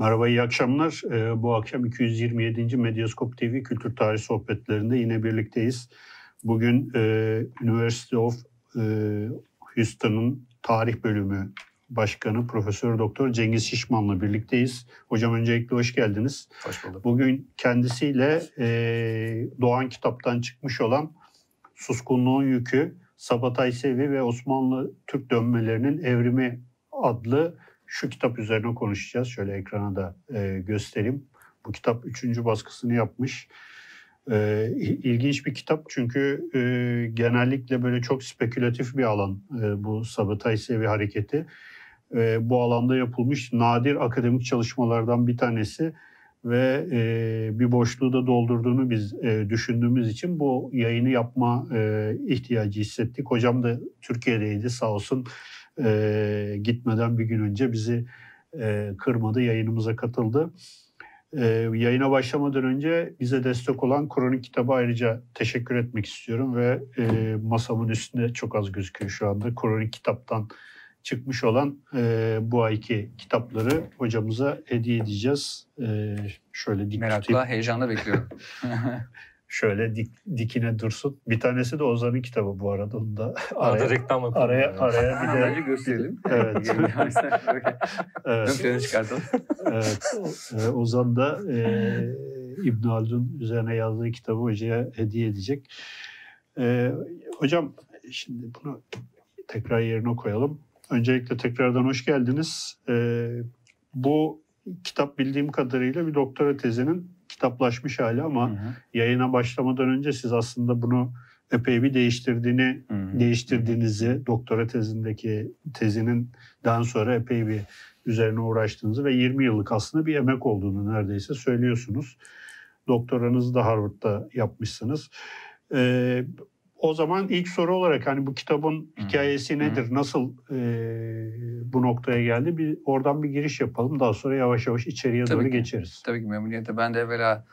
Merhaba, iyi akşamlar. Ee, bu akşam 227. Medyaskop TV Kültür Tarih Sohbetlerinde yine birlikteyiz. Bugün e, University of e, Houston'ın tarih bölümü başkanı Profesör Doktor Cengiz Şişman'la birlikteyiz. Hocam öncelikle hoş geldiniz. Hoş bulduk. Bugün kendisiyle e, Doğan kitaptan çıkmış olan Suskunluğun Yükü, Sabatay Sevi ve Osmanlı Türk Dönmelerinin Evrimi adlı şu kitap üzerine konuşacağız. Şöyle ekrana da e, göstereyim. Bu kitap üçüncü baskısını yapmış. E, ilginç bir kitap çünkü e, genellikle böyle çok spekülatif bir alan e, bu Sabatay Sevi hareketi. E, bu alanda yapılmış nadir akademik çalışmalardan bir tanesi ve e, bir boşluğu da doldurduğunu biz e, düşündüğümüz için bu yayını yapma e, ihtiyacı hissettik. Hocam da Türkiye'deydi sağ olsun e, gitmeden bir gün önce bizi e, kırmadı, yayınımıza katıldı. E, yayına başlamadan önce bize destek olan Kronik Kitabı ayrıca teşekkür etmek istiyorum ve e, masamın üstünde çok az gözüküyor şu anda. Kronik Kitap'tan çıkmış olan e, bu ayki kitapları hocamıza hediye edeceğiz. E, şöyle dik Merakla, tutayım. heyecanla bekliyorum. Şöyle dik, dikine dursun. Bir tanesi de Ozan'ın kitabı bu arada. Onu da Arada araya, reklam yapalım. araya, yani. araya bir de Bence gösterelim. Evet. Ön evet, plana çıkartalım. evet, e, Ozan da e, İbn Haldun üzerine yazdığı kitabı hocaya hediye edecek. E, hocam şimdi bunu tekrar yerine koyalım. Öncelikle tekrardan hoş geldiniz. E, bu kitap bildiğim kadarıyla bir doktora tezinin kitaplaşmış hali ama Hı hı. yayına başlamadan önce siz aslında bunu epey bir değiştirdiğini Hı değiştirdiğinizi doktora tezindeki tezinin daha sonra epey bir üzerine uğraştığınızı ve 20 yıllık aslında bir emek olduğunu neredeyse söylüyorsunuz. Doktoranızı da Harvard'da yapmışsınız. Ee, o zaman ilk soru olarak hani bu kitabın hikayesi nedir? Nasıl e, bu noktaya geldi? Bir oradan bir giriş yapalım. Daha sonra yavaş yavaş içeriye Tabii doğru ki. geçeriz. Tabii ki memnuniyetle. Ben de evvela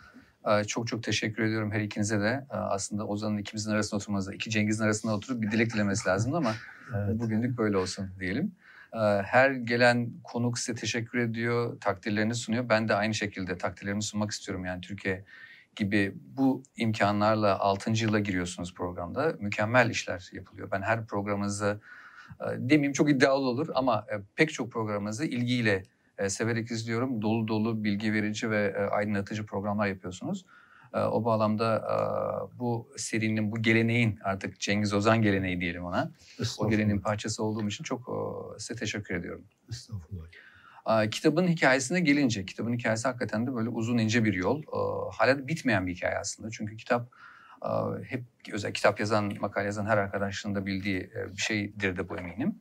e, çok çok teşekkür ediyorum her ikinize de. E, Aslında Ozan'ın ikimizin arasında oturmamızda, iki Cengiz'in arasında oturup bir dilek dilemesi lazımdı ama Evet. bugünlük böyle olsun diyelim. E, Her gelen konuk size teşekkür ediyor, takdirlerini sunuyor. Ben de aynı şekilde takdirlerimi sunmak istiyorum. Yani Türkiye gibi bu imkanlarla 6. yıla giriyorsunuz programda. Mükemmel işler yapılıyor. Ben her programınızı e, demeyeyim çok iddialı olur ama e, pek çok programınızı ilgiyle e, severek izliyorum. Dolu dolu bilgi verici ve aydınlatıcı programlar yapıyorsunuz. O bağlamda bu serinin, bu geleneğin artık Cengiz Ozan geleneği diyelim ona. O geleneğin parçası olduğum için çok size teşekkür ediyorum. Estağfurullah. Kitabın hikayesine gelince, kitabın hikayesi hakikaten de böyle uzun ince bir yol. Hala bitmeyen bir hikaye aslında. Çünkü kitap hep özel kitap yazan, makale yazan her arkadaşının da bildiği e, bir şeydir de bu eminim.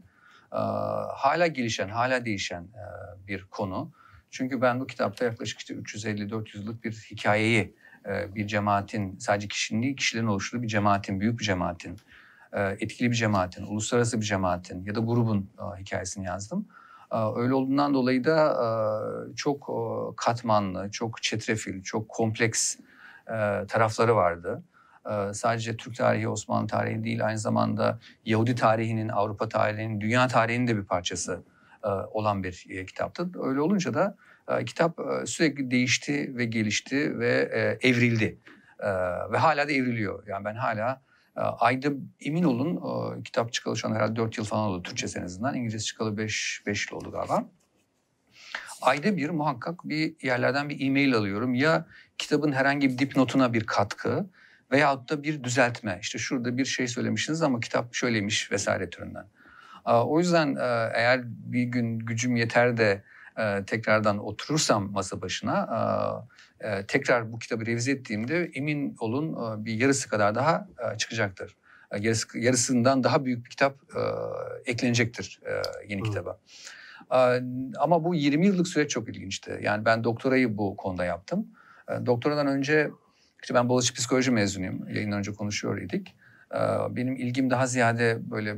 Hala gelişen, hala değişen e, bir konu. Çünkü ben bu kitapta yaklaşık işte 350-400 yıllık bir hikayeyi, e, bir cemaatin, sadece kişinin değil kişilerin oluşturduğu bir cemaatin, büyük bir cemaatin, etkili bir cemaatin, uluslararası bir cemaatin ya da grubun hikayesini yazdım. Öyle olduğundan dolayı da çok katmanlı, çok çetrefil, çok kompleks tarafları vardı. Sadece Türk tarihi, Osmanlı tarihi değil, aynı zamanda Yahudi tarihinin, Avrupa tarihinin, dünya tarihinin de bir parçası olan bir e, kitaptı. Öyle olunca da kitap sürekli değişti ve gelişti ve evrildi. Ve hala da evriliyor. Yani ben hala ayda emin olun e, kitap çıkalı şu an herhalde 4 yıl falan oldu Türkçe en azından. İngilizce çıkalı 5, 5 yıl oldu galiba. Ayda bir muhakkak bir yerlerden bir e-mail alıyorum. Ya kitabın herhangi bir dipnotuna bir katkı veyahut da bir düzeltme. İşte şurada bir şey söylemişsiniz ama kitap şöyleymiş vesaire türünden. E, O yüzden e, eğer bir gün gücüm yeter de e, tekrardan oturursam masa başına tekrar bu kitabı revize ettiğimde emin olun e, bir yarısı kadar daha e, çıkacaktır. E, Yarısı, yarısından daha büyük bir kitap e, eklenecektir e, yeni Hı. kitaba. Ama bu 20 yıllık süreç çok ilginçti. Yani ben doktorayı bu konuda yaptım. Doktoradan önce işte ben Boğaziçi Psikoloji mezunuyum. Yayından önce konuşuyor idik. Benim ilgim daha ziyade böyle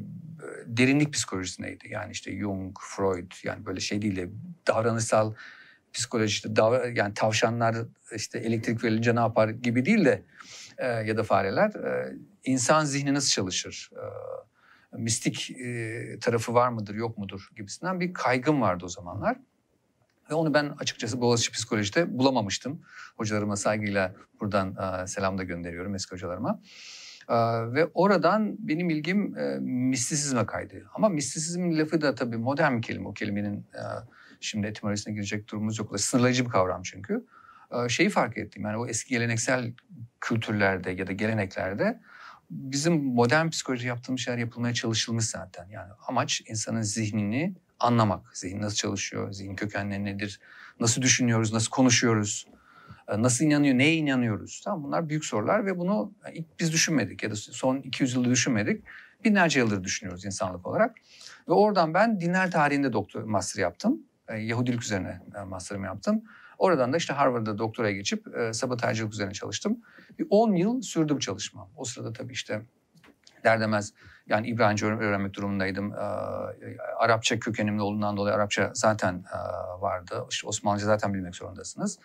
derinlik psikolojisindeydi. Yani işte Jung, Freud yani böyle şey değil de davranışsal psikolojide dav yani tavşanlar işte elektrik verilince ne yapar gibi değil de e, ya da fareler e, insan zihni nasıl çalışır? E, mistik e, tarafı var mıdır yok mudur gibisinden bir kaygım vardı o zamanlar. Ve onu ben açıkçası Boğaziçi Psikoloji'de bulamamıştım. Hocalarıma saygıyla buradan e, selam da gönderiyorum eski hocalarıma. E, ve oradan benim ilgim e, mistisizme kaydı. Ama mistisizm lafı da tabii modern bir kelime. O kelimenin e, şimdi etimolojisine girecek durumumuz yok. Sınırlayıcı bir kavram çünkü. E, şeyi fark ettim yani o eski geleneksel kültürlerde ya da geleneklerde bizim modern psikoloji yaptığımız şeyler yapılmaya çalışılmış zaten. Yani amaç insanın zihnini anlamak. Zihin nasıl çalışıyor, zihin kökenleri nedir, nasıl düşünüyoruz, nasıl konuşuyoruz, e, nasıl inanıyor, neye inanıyoruz. Tamam bunlar büyük sorular ve bunu ilk biz düşünmedik ya da son 200 yılda düşünmedik. Binlerce yıldır düşünüyoruz insanlık olarak. Ve oradan ben dinler tarihinde doktor master yaptım. E, Yahudilik üzerine e, master'ımı yaptım. Oradan da işte Harvard'da doktoraya geçip e, sabotajcılık üzerine çalıştım. Bir 10 yıl sürdü bu çalışma. O sırada tabii işte derdemez yani İbranice öğrenmek durumundaydım. E, Arapça kökenimli olduğundan dolayı Arapça zaten e, vardı. İşte Osmanlıca zaten bilmek zorundasınız.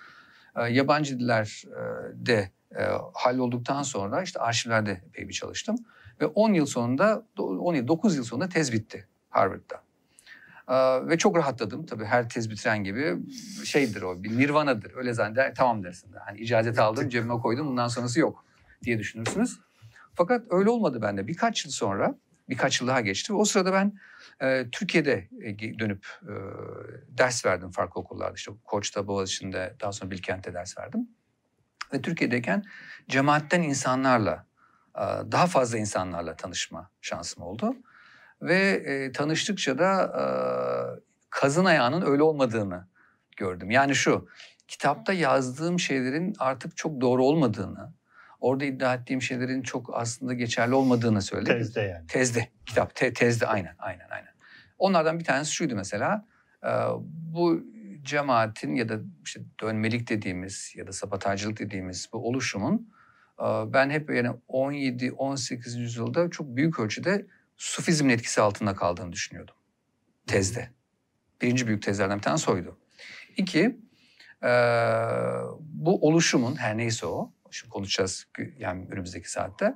E, yabancı diller e, de e, hallolduktan sonra işte arşivlerde epey bir çalıştım. Ve 10 yıl sonunda, 10 yıl, 9 yıl sonunda tez bitti Harvard'da. Ee, ve çok rahatladım. Tabii her tez bitiren gibi şeydir o, bir nirvanadır. Öyle zanneder, tamam dersin. Hani icazet aldım, cebime koydum, bundan sonrası yok diye düşünürsünüz. Fakat öyle olmadı bende. Birkaç yıl sonra, birkaç yıl daha geçti. O sırada ben e, Türkiye'de e, dönüp e, ders verdim farklı okullarda. İşte Koç'ta, Boğaziçi'nde, daha sonra Bilkent'te ders verdim. Ve Türkiye'deyken cemaatten insanlarla, e, daha fazla insanlarla tanışma şansım oldu. Ve e, tanıştıkça da e, kazın ayağının öyle olmadığını gördüm. Yani şu, kitapta yazdığım şeylerin artık çok doğru olmadığını, orada iddia ettiğim şeylerin çok aslında geçerli olmadığını söyledim. Tezde yani. Tezde, kitap te, tezde aynen, aynen, aynen. Onlardan bir tanesi şuydu mesela, e, bu cemaatin ya da işte dönmelik dediğimiz ya da sabotajcılık dediğimiz bu oluşumun e, ben hep yani 17-18. yüzyılda çok büyük ölçüde Sufizmin etkisi altında kaldığını düşünüyordum. Tezde. Birinci büyük tezlerden bir tanesi oydu. İki, e, bu oluşumun her neyse o, şimdi konuşacağız yani önümüzdeki saatte.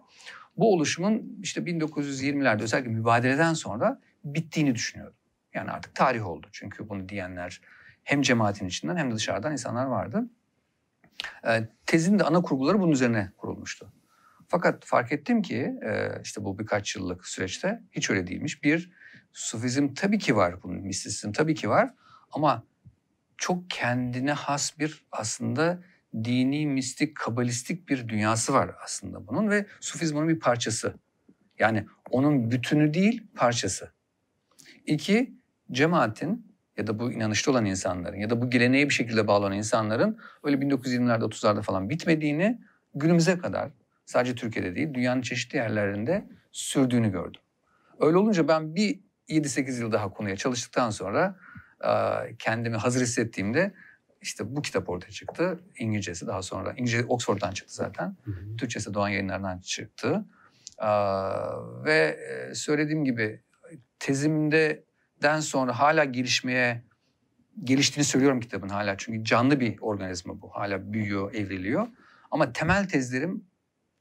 Bu oluşumun işte 1920'lerde özellikle mübadeleden sonra bittiğini düşünüyordum. Yani artık tarih oldu. Çünkü bunu diyenler hem cemaatin içinden hem de dışarıdan insanlar vardı. E, tezin de ana kurguları bunun üzerine kurulmuştu. Fakat fark ettim ki işte bu birkaç yıllık süreçte hiç öyle değilmiş. Bir, sufizm tabii ki var, bunun mistisizm tabii ki var ama çok kendine has bir aslında dini, mistik, kabalistik bir dünyası var aslında bunun ve sufizm onun bir parçası. Yani onun bütünü değil, parçası. İki, cemaatin ya da bu inanışlı olan insanların ya da bu geleneğe bir şekilde bağlanan insanların öyle 1920'lerde 30'larda falan bitmediğini günümüze kadar sadece Türkiye'de değil dünyanın çeşitli yerlerinde sürdüğünü gördüm. Öyle olunca ben bir 7-8 yıl daha konuya çalıştıktan sonra kendimi hazır hissettiğimde işte bu kitap ortaya çıktı. İngilizcesi daha sonra, İngilizce Oxford'dan çıktı zaten. Hı hı. Türkçesi Doğan Yayınları'ndan çıktı. ve söylediğim gibi tezimde den sonra hala gelişmeye geliştiğini söylüyorum kitabın hala. Çünkü canlı bir organizma bu. Hala büyüyor, evriliyor. Ama temel tezlerim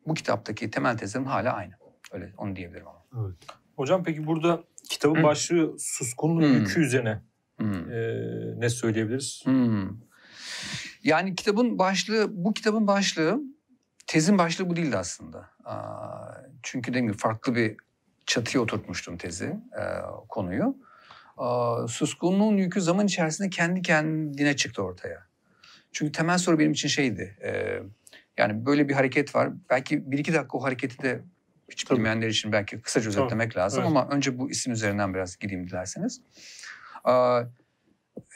bu kitaptaki temel tezlerim hala aynı. Öyle onu diyebilirim ama. Evet. Hocam peki burada kitabın hmm. başlığı suskunluğun hmm. yükü üzerine hmm. e, ne söyleyebiliriz? Hmm. Yani kitabın başlığı, bu kitabın başlığı, tezin başlığı bu değildi aslında. Aa, çünkü dediğim gibi farklı bir çatıya oturtmuştum tezi, e, konuyu. Aa, suskunluğun yükü zaman içerisinde kendi kendine çıktı ortaya. Çünkü temel soru benim için şeydi. Yani böyle bir hareket var. Belki bir iki dakika o hareketi de hiç Tabii. bilmeyenler için belki kısaca özetlemek Tabii. lazım evet. ama önce bu isim üzerinden biraz gideyim dilerseniz. Ee,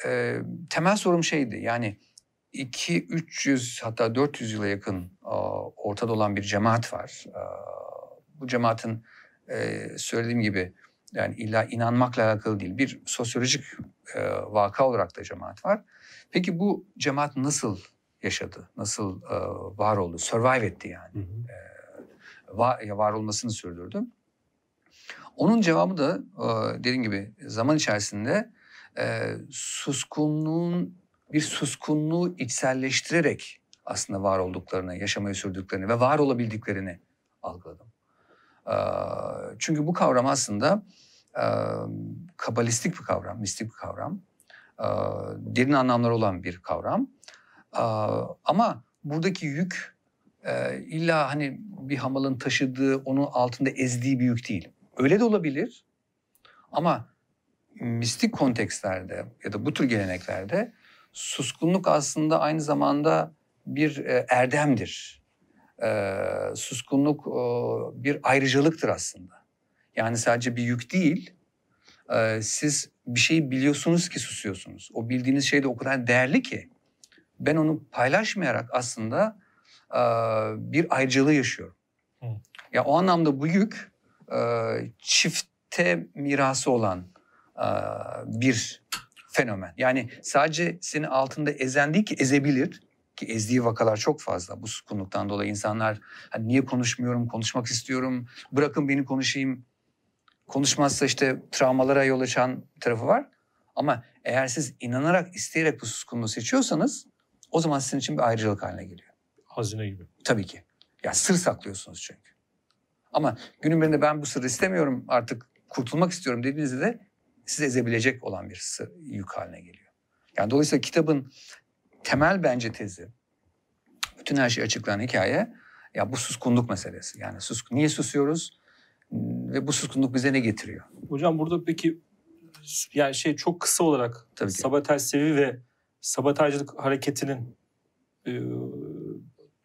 e, temel sorum şeydi yani 2-300 hatta 400 yıla yakın e, ortada olan bir cemaat var. E, bu cemaatin e, söylediğim gibi yani illa inanmakla alakalı değil bir sosyolojik e, vaka olarak da cemaat var. Peki bu cemaat nasıl yaşadı? Nasıl e, var oldu? Survive etti yani. Hı hı. E, var, var olmasını sürdürdü. Onun cevabı da e, dediğim gibi zaman içerisinde e, suskunluğun bir suskunluğu içselleştirerek aslında var olduklarını, yaşamayı sürdüklerini ve var olabildiklerini algıladım. E, çünkü bu kavram aslında e, kabalistik bir kavram, mistik bir kavram. E, derin anlamları olan bir kavram. Ama buradaki yük e, illa hani bir hamalın taşıdığı, onun altında ezdiği bir yük değil. Öyle de olabilir ama mistik kontekstlerde ya da bu tür geleneklerde suskunluk aslında aynı zamanda bir e, erdemdir. E, suskunluk bir ayrıcalıktır aslında. Yani sadece bir yük değil, siz bir şeyi biliyorsunuz ki susuyorsunuz. O bildiğiniz şey de o kadar değerli ki ben onu paylaşmayarak aslında e, bir ayrıcalığı yaşıyorum. Hı. Ya o anlamda bu yük e, çifte mirası olan e, bir fenomen. Yani sadece seni altında ezen değil ki ezebilir ki ezdiği vakalar çok fazla bu suskunluktan dolayı insanlar hani niye konuşmuyorum konuşmak istiyorum bırakın beni konuşayım konuşmazsa işte travmalara yol açan tarafı var ama eğer siz inanarak isteyerek bu suskunluğu seçiyorsanız o zaman sizin için bir ayrıcalık haline geliyor. Hazine gibi. Tabii ki. Ya sır saklıyorsunuz çünkü. Ama günün birinde ben bu sırrı istemiyorum artık kurtulmak istiyorum dediğinizde de sizi ezebilecek olan bir sır, yük haline geliyor. Yani dolayısıyla kitabın temel bence tezi, bütün her şeyi açıklayan hikaye ya bu suskunluk meselesi. Yani sus, niye susuyoruz ve bu suskunluk bize ne getiriyor? Hocam burada peki yani şey çok kısa olarak Tabii ki. sabotaj sevi ve sabotajcılık hareketinin e,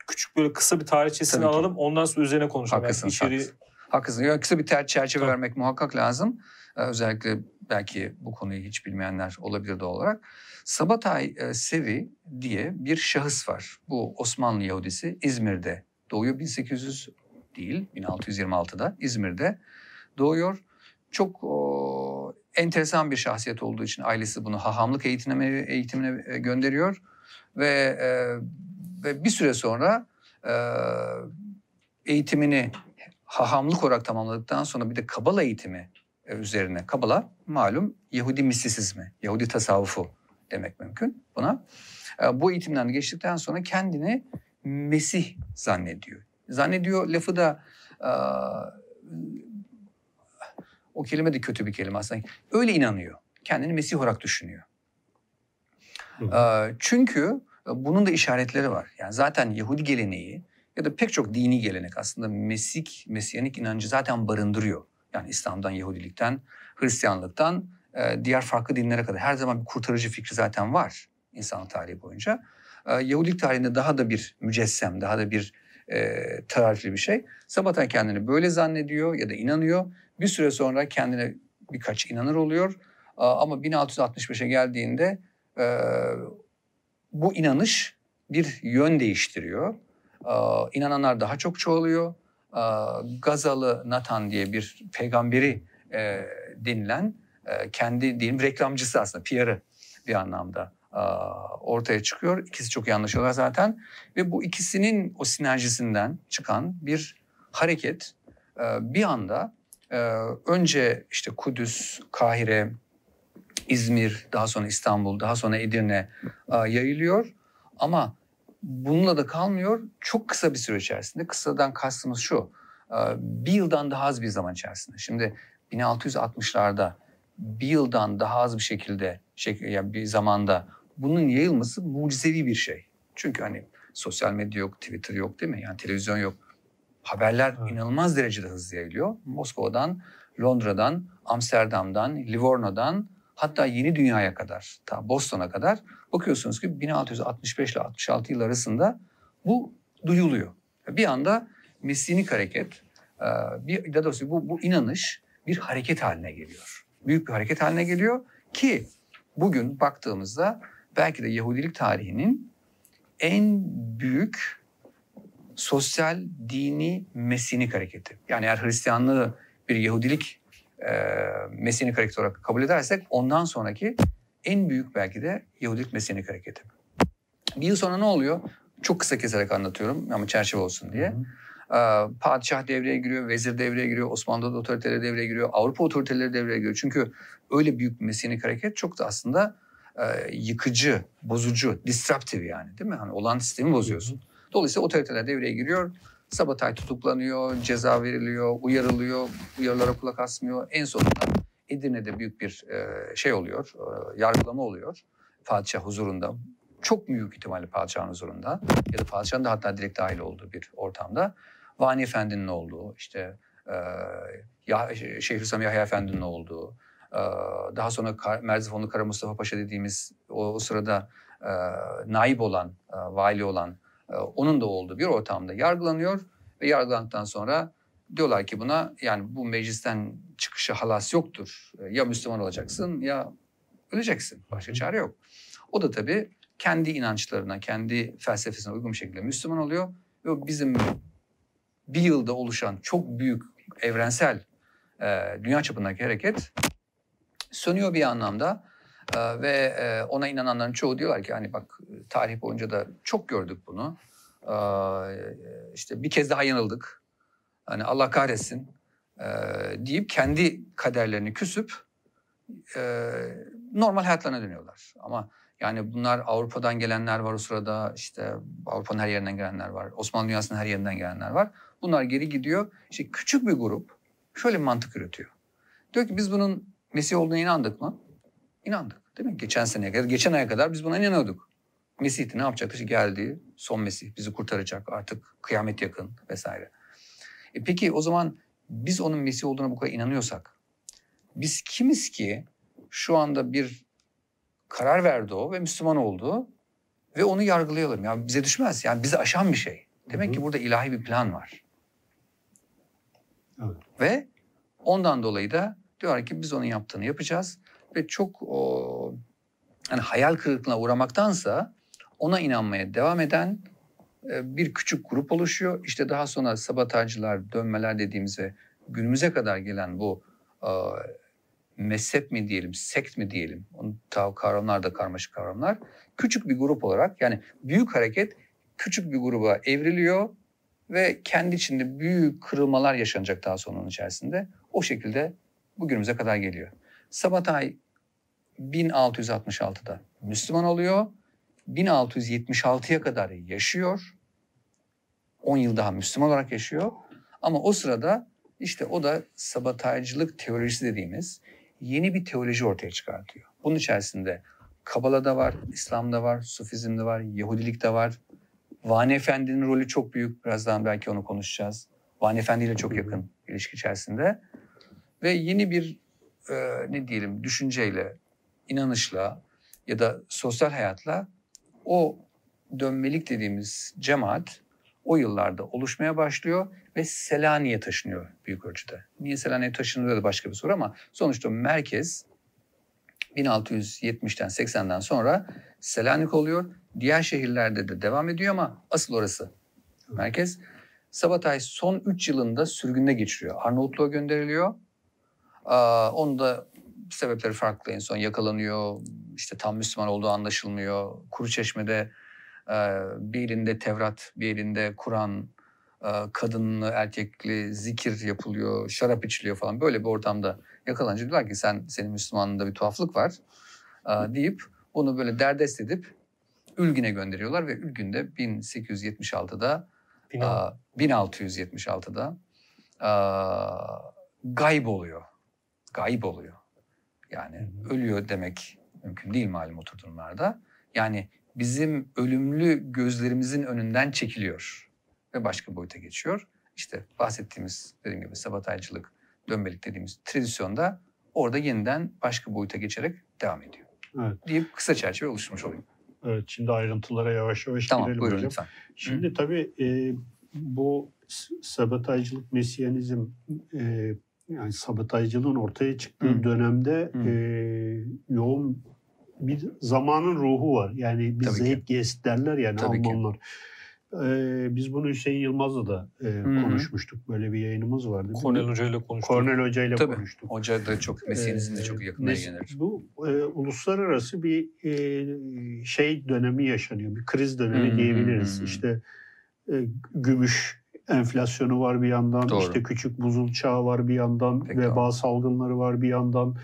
küçük böyle kısa bir tarihçesini Tabii alalım. Ondan sonra üzerine konuşalım. Haklısın. Yani içeriği... Haklısın. Yani kısa bir ter çerçeve Tabii. vermek muhakkak lazım. Ee, özellikle belki bu konuyu hiç bilmeyenler olabilir doğal olarak. Sabatay e, Sevi diye bir şahıs var. Bu Osmanlı Yahudisi İzmir'de doğuyor. 1800 değil 1626'da İzmir'de doğuyor. Çok o, enteresan bir şahsiyet olduğu için ailesi bunu hahamlık eğitimine, eğitimine e, gönderiyor. Ve, e, ve bir süre sonra e, eğitimini hahamlık olarak tamamladıktan sonra bir de kabala eğitimi e, üzerine. Kabala malum Yahudi mistisizmi, Yahudi tasavvufu demek mümkün buna. E, bu eğitimden geçtikten sonra kendini Mesih zannediyor. Zannediyor lafı da e, o kelime de kötü bir kelime aslında. Öyle inanıyor. Kendini Mesih olarak düşünüyor. Hı. Çünkü bunun da işaretleri var. Yani zaten Yahudi geleneği ya da pek çok dini gelenek aslında Mesih, Mesiyanik inancı zaten barındırıyor. Yani İslam'dan, Yahudilikten, Hristiyanlıktan e, diğer farklı dinlere kadar her zaman bir kurtarıcı fikri zaten var insan tarihi boyunca. E, Yahudilik tarihinde daha da bir mücessem, daha da bir e, tarifli bir şey. Sabatan kendini böyle zannediyor ya da inanıyor. Bir süre sonra kendine birkaç inanır oluyor. Ama 1665'e geldiğinde e, bu inanış bir yön değiştiriyor. İnananlar daha çok çoğalıyor. Gazalı Nathan diye bir peygamberi e, denilen e, kendi diyelim reklamcısı aslında PR'ı bir anlamda ortaya çıkıyor. İkisi çok iyi anlaşıyorlar zaten ve bu ikisinin o sinerjisinden çıkan bir hareket bir anda e, önce işte Kudüs, Kahire, İzmir, daha sonra İstanbul, daha sonra Edirne e, yayılıyor ama bununla da kalmıyor. Çok kısa bir süre içerisinde, kısadan kastımız şu, e, bir yıldan daha az bir zaman içerisinde. Şimdi 1660'larda bir yıldan daha az bir şekilde, şey, yani bir zamanda bunun yayılması mucizevi bir şey. Çünkü hani sosyal medya yok, Twitter yok değil mi? Yani televizyon yok. Haberler evet. inanılmaz derecede hızlı yayılıyor. Moskova'dan, Londra'dan, Amsterdam'dan, Livorno'dan hatta yeni dünyaya kadar, ta Boston'a kadar bakıyorsunuz ki 1665 ile 66 yıl arasında bu duyuluyor. Bir anda Mesinik hareket, e, bir, daha doğrusu bu, bu inanış bir hareket haline geliyor. Büyük bir hareket haline geliyor ki bugün baktığımızda belki de Yahudilik tarihinin en büyük sosyal, dini, mesinik hareketi. Yani eğer Hristiyanlığı bir Yahudilik e, mesinik hareket olarak kabul edersek ondan sonraki en büyük belki de Yahudilik Mesihlik hareketi. Bir yıl sonra ne oluyor? Çok kısa keserek anlatıyorum ama çerçeve olsun diye. Ee, padişah devreye giriyor, vezir devreye giriyor, Osmanlı otoriteleri devreye giriyor, Avrupa otoriteleri devreye giriyor. Çünkü öyle büyük bir Mesihlik hareket çok da aslında e, yıkıcı, bozucu, disruptive yani değil mi? Hani olan sistemi bozuyorsun. Dolayısıyla otoriteler devreye giriyor. Sabatay tutuklanıyor, ceza veriliyor, uyarılıyor, uyarılara kulak asmıyor. En sonunda Edirne'de büyük bir e, şey oluyor, e, yargılama oluyor padişah huzurunda. Çok büyük ihtimalle padişahın huzurunda ya da padişahın da hatta direkt dahil olduğu bir ortamda. Vani Efendi'nin olduğu, işte e, Şeyhülislam Yahya Efendi'nin olduğu, e, daha sonra Merzifonlu Kara Mustafa Paşa dediğimiz o, o sırada naip olan, vali olan onun da olduğu bir ortamda yargılanıyor ve yargılandıktan sonra diyorlar ki buna yani bu meclisten çıkışı halas yoktur. E, ya Müslüman olacaksın ya öleceksin. Başka çare yok. O da tabii kendi inançlarına, kendi felsefesine uygun bir şekilde Müslüman oluyor. Ve bizim bir yılda oluşan çok büyük evrensel e, dünya çapındaki hareket sönüyor bir anlamda. Ee, ve e, ona inananların çoğu diyorlar ki hani bak tarih boyunca da çok gördük bunu. Ee, işte bir kez daha yanıldık. Hani Allah kahretsin e, deyip kendi kaderlerini küsüp e, normal hayatlarına dönüyorlar. Ama yani bunlar Avrupa'dan gelenler var o sırada işte Avrupa'nın her yerinden gelenler var. Osmanlı dünyasının her yerinden gelenler var. Bunlar geri gidiyor. İşte küçük bir grup şöyle bir mantık üretiyor. Diyor ki biz bunun Mesih olduğuna inandık mı? İnandık. Değil mi? Geçen seneye kadar, geçen aya kadar biz buna inanıyorduk. Mesih'ti ne yapacaktı? İşte geldi, son Mesih bizi kurtaracak artık kıyamet yakın vesaire. E peki o zaman biz onun Mesih olduğuna bu kadar inanıyorsak biz kimiz ki şu anda bir karar verdi o ve Müslüman oldu ve onu yargılayalım. Yani bize düşmez. Yani bizi aşan bir şey. Demek hı hı. ki burada ilahi bir plan var. Evet. Ve ondan dolayı da diyorlar ki biz onun yaptığını yapacağız ve çok o, yani hayal kırıklığına uğramaktansa ona inanmaya devam eden e, bir küçük grup oluşuyor. İşte daha sonra sabotajcılar, dönmeler dediğimiz günümüze kadar gelen bu e, mezhep mi diyelim, sekt mi diyelim, onun kavramlar da karmaşık kavramlar. Küçük bir grup olarak yani büyük hareket küçük bir gruba evriliyor ve kendi içinde büyük kırılmalar yaşanacak daha sonra onun içerisinde. O şekilde bugünümüze kadar geliyor. Sabatay 1666'da Müslüman oluyor. 1676'ya kadar yaşıyor. 10 yıl daha Müslüman olarak yaşıyor. Ama o sırada işte o da sabotajcılık teolojisi dediğimiz yeni bir teoloji ortaya çıkartıyor. Bunun içerisinde Kabala'da var, İslam'da var, Sufizm'de var, Yahudilik'te var. Vani Efendi'nin rolü çok büyük. Birazdan belki onu konuşacağız. Vani Efendi ile çok yakın ilişki içerisinde. Ve yeni bir e, ne diyelim düşünceyle inanışla ya da sosyal hayatla o dönmelik dediğimiz cemaat o yıllarda oluşmaya başlıyor ve Selanik'e taşınıyor büyük ölçüde. Niye Selanik'e taşınıyor da başka bir soru ama sonuçta merkez 1670'ten 80'den sonra Selanik oluyor. Diğer şehirlerde de devam ediyor ama asıl orası merkez. Sabatay son 3 yılında sürgünde geçiriyor. Arnavutluğa gönderiliyor. Onu da sebepleri farklı. En son yakalanıyor, işte tam Müslüman olduğu anlaşılmıyor. Kuru Çeşme'de e, bir elinde Tevrat, bir elinde Kur'an, e, kadınlı, erkekli zikir yapılıyor, şarap içiliyor falan. Böyle bir ortamda yakalanınca diyorlar ki sen senin Müslümanlığında bir tuhaflık var e, deyip bunu böyle derdest edip Ülgün'e gönderiyorlar ve Ülgün'de 1876'da 1676'da gayb oluyor. Gayb oluyor. Yani ölüyor demek mümkün değil malum otur durumlarda. Yani bizim ölümlü gözlerimizin önünden çekiliyor ve başka boyuta geçiyor. İşte bahsettiğimiz dediğim gibi sabotajcılık, dönmelik dediğimiz tradisyonda orada yeniden başka boyuta geçerek devam ediyor. Evet. Deyip kısa çerçeve oluşturmuş olayım. Evet, şimdi ayrıntılara yavaş yavaş tamam, girelim buyurun hocam. lütfen. Şimdi Hı. tabii e, bu sabotajcılık, mesyanizm e, yani sabotajcılığın ortaya çıktığı Hı. dönemde Hı. E, yoğun bir zamanın ruhu var. Yani bir zeitgeist derler yani Tabii Almanlar. Ki. Ee, biz bunu Hüseyin Yılmaz'la da e, Hı-hı. konuşmuştuk. Böyle bir yayınımız vardı. Kornel Hoca ile konuştuk. Kornel Hoca ile Tabii. konuştuk. Hoca da çok mesleğinizin de Ee, çok yakından mes- ilgilenir. Bu e, uluslararası bir e, şey dönemi yaşanıyor. Bir kriz dönemi Hı hı diyebiliriz. İşte e, gümüş enflasyonu var bir yandan. Doğru. işte küçük buzul çağı var bir yandan. Peki, veba doğru. salgınları var bir yandan.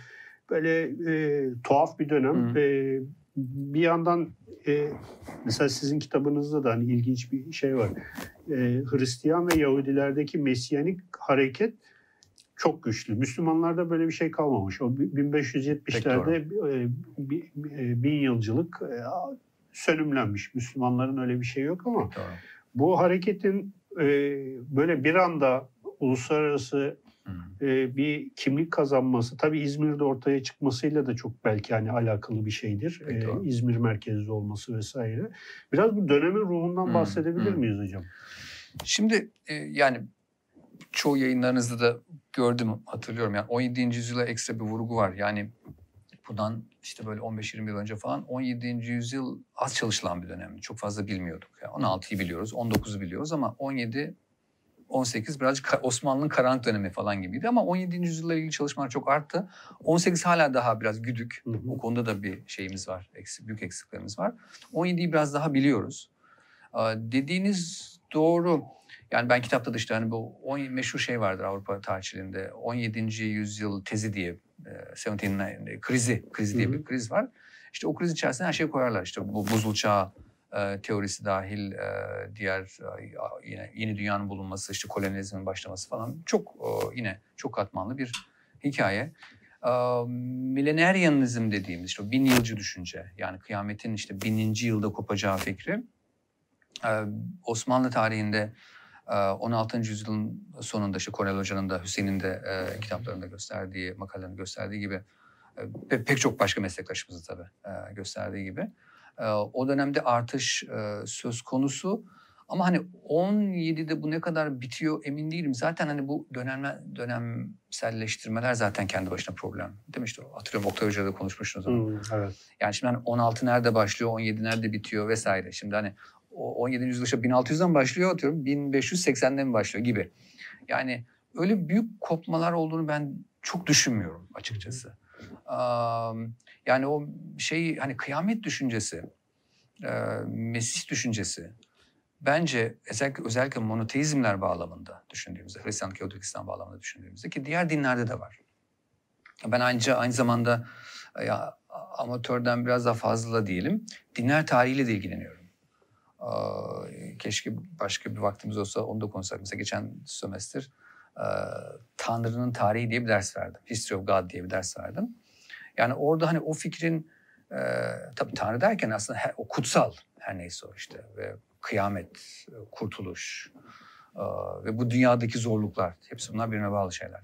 Böyle e, tuhaf bir dönem. Hı. E, bir yandan e, mesela sizin kitabınızda da hani ilginç bir şey var. E, Hristiyan ve Yahudilerdeki Mesiyanik hareket çok güçlü. Müslümanlarda böyle bir şey kalmamış. O 1570'lerde e, e, bin yılcılık e, sönümlenmiş. Müslümanların öyle bir şey yok ama Doğru. bu hareketin e, böyle bir anda uluslararası e, bir kimlik kazanması tabii İzmir'de ortaya çıkmasıyla da çok belki hani alakalı bir şeydir. Peki, E, doğru. İzmir merkezli olması vesaire. Biraz bu dönemin ruhundan Hı, bahsedebilir hı. miyiz hocam? Şimdi e, yani çoğu yayınlarınızda da gördüm hatırlıyorum. Yani 17. yüzyıla ekstra bir vurgu var. Yani bundan işte böyle 15-20 yıl önce falan 17. yüzyıl az çalışılan bir dönem. Çok fazla bilmiyorduk. Yani 16'yı biliyoruz, 19'u biliyoruz ama 17 18 birazcık Osmanlı'nın karanlık dönemi falan gibiydi ama 17. yüzyılla ilgili çalışmalar çok arttı. 18 hala daha biraz güdük. Hı hı. O konuda da bir şeyimiz var. Eksik, büyük eksiklerimiz var. 17'yi biraz daha biliyoruz. Dediğiniz doğru. Yani ben kitapta da işte hani bu 10 meşhur şey vardır Avrupa tarihçiliğinde. 17. yüzyıl tezi diye, e, 17 krizi, krizi diye bir kriz var. İşte o kriz içerisinde her şeyi koyarlar. İşte bu buzul çağı e, teorisi dahil, e, diğer e, yine yeni dünyanın bulunması, işte kolonizmin başlaması falan çok e, yine çok katmanlı bir hikaye. E, dediğimiz işte o bin yılcı düşünce yani kıyametin işte bininci yılda kopacağı fikri e, Osmanlı tarihinde e, 16. yüzyılın sonunda işte Kornel Hoca'nın da Hüseyin'in de e, kitaplarında gösterdiği, makalelerinde gösterdiği gibi e, pe- pek çok başka meslektaşımızın tabii e, gösterdiği gibi e, o dönemde artış e, söz konusu. Ama hani 17'de bu ne kadar bitiyor emin değilim. Zaten hani bu dönem dönemselleştirmeler zaten kendi başına problem. Değil mi işte hatırlıyorum Oktay Hoca'da konuşmuştunuz onu. Hı, evet. Yani şimdi hani 16 nerede başlıyor, 17 nerede bitiyor vesaire. Şimdi hani o 17. yüzyılda işte 1600'den başlıyor atıyorum 1580'den mi başlıyor gibi. Yani öyle büyük kopmalar olduğunu ben çok düşünmüyorum açıkçası. Yani o şey hani kıyamet düşüncesi, e, Mesih düşüncesi bence özellikle, özellikle monoteizmler bağlamında düşündüğümüzde, Hristiyanlık, Yahudilik, İslam bağlamında düşündüğümüzde ki diğer dinlerde de var. Ben aynı aynı zamanda ya, amatörden biraz daha fazla diyelim, dinler tarihiyle de ilgileniyorum. Keşke başka bir vaktimiz olsa onu da konuşsak. Mesela geçen sömestr Tanrı'nın tarihi diye bir ders verdim. History of God diye bir ders verdim. Yani orada hani o fikrin e, tabii Tanrı derken aslında her, o kutsal her neyse o işte ve kıyamet, kurtuluş ve bu dünyadaki zorluklar hepsi bunlar birbirine bağlı şeyler.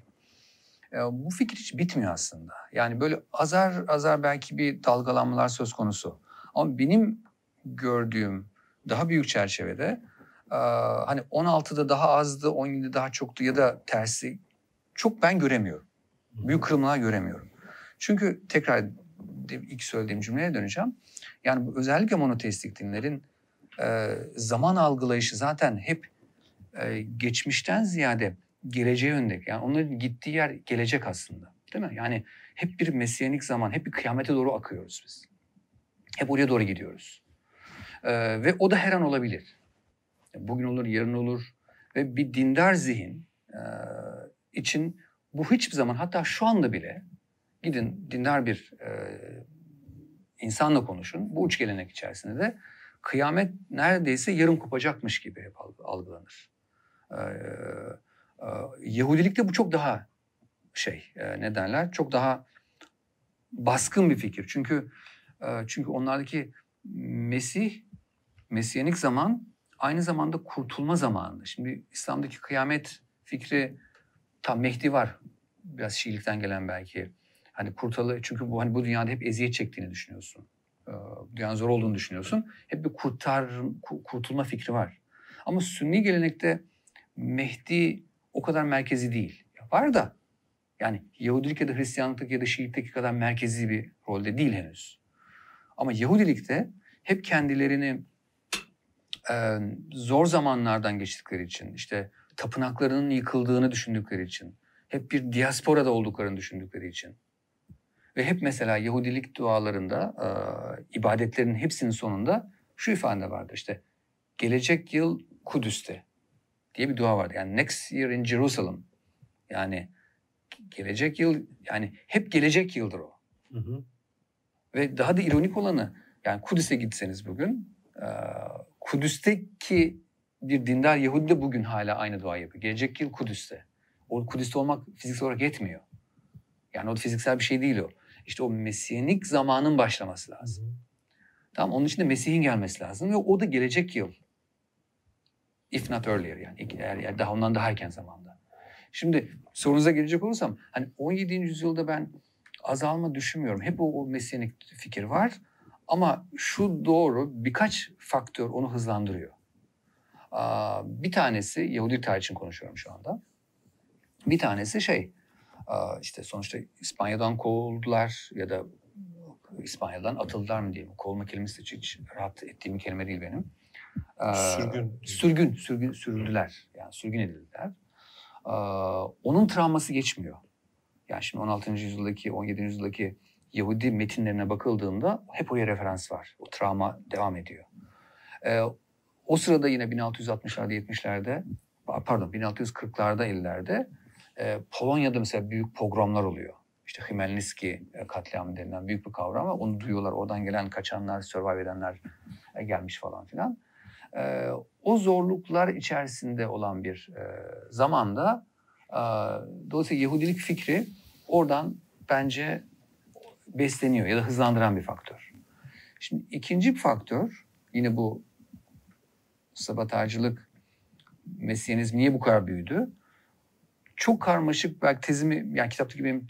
Bu fikir hiç bitmiyor aslında. Yani böyle azar azar belki bir dalgalanmalar söz konusu. Ama benim gördüğüm daha büyük çerçevede hani 16'da daha azdı, 17'de daha çoktu ya da tersi çok ben göremiyorum. Büyük kırılmalar göremiyorum. Çünkü tekrar ilk söylediğim cümleye döneceğim. Yani özellikle monoteistik dinlerin e, zaman algılayışı zaten hep e, geçmişten ziyade geleceğe yönelik. Yani onların gittiği yer gelecek aslında. Değil mi? Yani hep bir mesiyanik zaman, hep bir kıyamete doğru akıyoruz biz. Hep oraya doğru gidiyoruz. E, ve o da her an olabilir. Bugün olur, yarın olur. Ve bir dindar zihin e, için bu hiçbir zaman hatta şu anda bile gidin dindar bir e, insanla konuşun. Bu üç gelenek içerisinde de kıyamet neredeyse yarım kopacakmış gibi hep alg- algılanır. E, e, Yahudilikte bu çok daha şey e, ne derler çok daha baskın bir fikir. Çünkü e, çünkü onlardaki Mesih Mesiyanik zaman aynı zamanda kurtulma zamanı. Şimdi İslam'daki kıyamet fikri tam Mehdi var. Biraz Şiilikten gelen belki. Hani kurtalı çünkü bu hani bu dünyada hep eziyet çektiğini düşünüyorsun. Ee, dünyanın zor olduğunu düşünüyorsun. Hep bir kurtar ku- kurtulma fikri var. Ama Sünni gelenekte Mehdi o kadar merkezi değil. Var da yani Yahudilik ya da Hristiyanlık ya da Şiilikteki kadar merkezi bir rolde değil henüz. Ama Yahudilikte hep kendilerini e, zor zamanlardan geçtikleri için, işte tapınaklarının yıkıldığını düşündükleri için, hep bir diasporada olduklarını düşündükleri için ve hep mesela Yahudilik dualarında, e, ibadetlerin hepsinin sonunda şu ifade vardı işte gelecek yıl Kudüs'te diye bir dua vardı. Yani next year in Jerusalem. Yani gelecek yıl yani hep gelecek yıldır o. Hı hı. Ve daha da ironik olanı yani Kudüs'e gitseniz bugün e, Kudüs'teki bir dindar Yahudi de bugün hala aynı dua yapıyor. Gelecek yıl Kudüs'te. O Kudüs'te olmak fiziksel olarak yetmiyor. Yani o fiziksel bir şey değil o. İşte o mesiyanik zamanın başlaması lazım. Hı. Tamam onun için de Mesih'in gelmesi lazım ve o da gelecek yıl. If not earlier yani eğer, eğer daha ondan daha erken zamanda. Şimdi sorunuza gelecek olursam hani 17. yüzyılda ben azalma düşünmüyorum. Hep o, o mesiyanik fikir var. Ama şu doğru birkaç faktör onu hızlandırıyor. Bir tanesi Yahudi tarih için konuşuyorum şu anda. Bir tanesi şey işte sonuçta İspanya'dan kovuldular ya da İspanya'dan atıldılar mı diyeyim. Kovulma kelimesi hiç, hiç rahat ettiğim bir kelime değil benim. Sürgün. Sürgün, sürgün, sürüldüler. Yani sürgün edildiler. Onun travması geçmiyor. Yani şimdi 16. yüzyıldaki, 17. yüzyıldaki Yahudi metinlerine bakıldığında hep oraya referans var. O travma devam ediyor. Ee, o sırada yine 1660'larda 70'lerde pardon 1640'larda 50'lerde e, Polonya'da mesela büyük pogromlar oluyor. İşte Hmelnitski e, katliamı denilen büyük bir kavram ama onu duyuyorlar. Oradan gelen kaçanlar, survive edenler e, gelmiş falan filan. E, o zorluklar içerisinde olan bir e, zamanda e, dolayısıyla Yahudilik fikri oradan bence besleniyor ya da hızlandıran bir faktör. Şimdi ikinci faktör yine bu sabotajcılık mesleğiniz niye bu kadar büyüdü? Çok karmaşık belki tezimi yani kitaptaki benim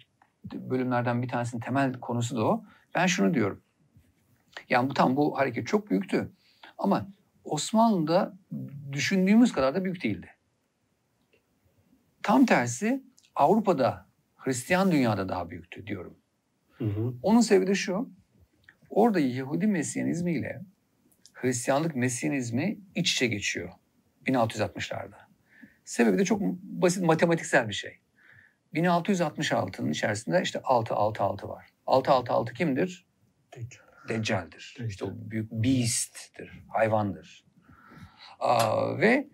bölümlerden bir tanesinin temel konusu da o. Ben şunu diyorum. Yani bu tam bu hareket çok büyüktü. Ama Osmanlı'da düşündüğümüz kadar da büyük değildi. Tam tersi Avrupa'da, Hristiyan dünyada daha büyüktü diyorum. Hı hı. Onun sebebi de şu. Orada Yahudi Mesyanizmi ile Hristiyanlık Mesyanizmi iç içe geçiyor 1660'larda. Sebebi de çok basit matematiksel bir şey. 1666'nın içerisinde işte 666 var. 666 kimdir? Deccal. Deccal'dir. Deccal. İşte o büyük beast'tir, hayvandır. Aa, ve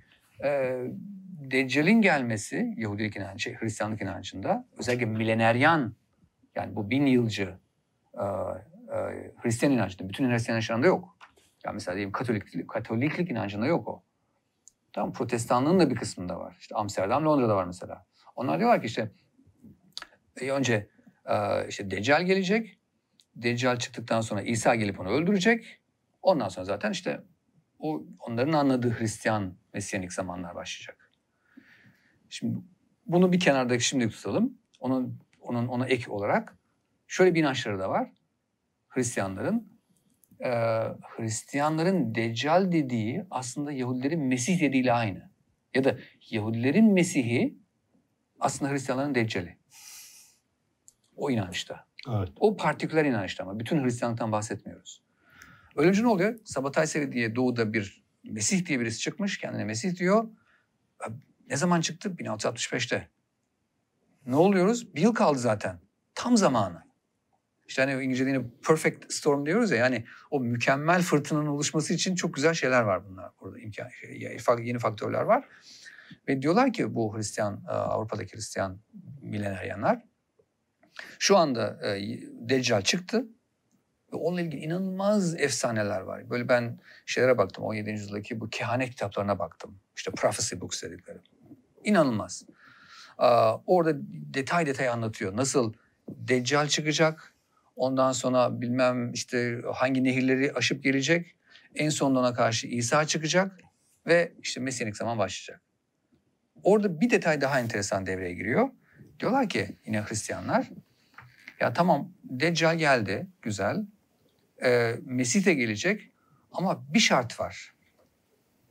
e, Deccal'in gelmesi Yahudilik inancı, Hristiyanlık inancında özellikle mileneryan yani bu bin yılcı e, e, Hristiyan inancında, bütün Hristiyan inancında yok. Yani mesela diyelim Katolik, Katoliklik inancında yok o. Tamam Protestanlığın da bir kısmında var. İşte Amsterdam, Londra'da var mesela. Onlar diyorlar ki işte önce e, işte Deccal gelecek. Deccal çıktıktan sonra İsa gelip onu öldürecek. Ondan sonra zaten işte o onların anladığı Hristiyan Mesyanik zamanlar başlayacak. Şimdi bunu bir kenarda şimdi tutalım. Onun onun ona ek olarak şöyle bir inançları da var. Hristiyanların e, Hristiyanların Deccal dediği aslında Yahudilerin Mesih dediğiyle aynı. Ya da Yahudilerin Mesih'i aslında Hristiyanların Deccali. O inançta. Evet. O partiküler inançta ama bütün Hristiyanlıktan bahsetmiyoruz. Ölünce ne oluyor? Sabatay Sevi diye doğuda bir Mesih diye birisi çıkmış. Kendine Mesih diyor. Ne zaman çıktı? 1665'te. Ne oluyoruz? Bir yıl kaldı zaten. Tam zamanı. İşte hani İngilizce'de yine perfect storm diyoruz ya yani o mükemmel fırtınanın oluşması için çok güzel şeyler var bunlar burada imkan şey, yeni faktörler var. Ve diyorlar ki bu Hristiyan Avrupa'daki Hristiyan mileneryanlar şu anda e, Deccal çıktı ve onunla ilgili inanılmaz efsaneler var. Böyle ben şeylere baktım 17. yüzyıldaki bu kehanet kitaplarına baktım. İşte prophecy books dedikleri. İnanılmaz. Orada detay detay anlatıyor. Nasıl Deccal çıkacak, ondan sonra bilmem işte hangi nehirleri aşıp gelecek, en ona karşı İsa çıkacak ve işte Mesiyanik zaman başlayacak. Orada bir detay daha enteresan devreye giriyor. Diyorlar ki yine Hristiyanlar, ya tamam Deccal geldi, güzel. Ee, Mesih de gelecek ama bir şart var.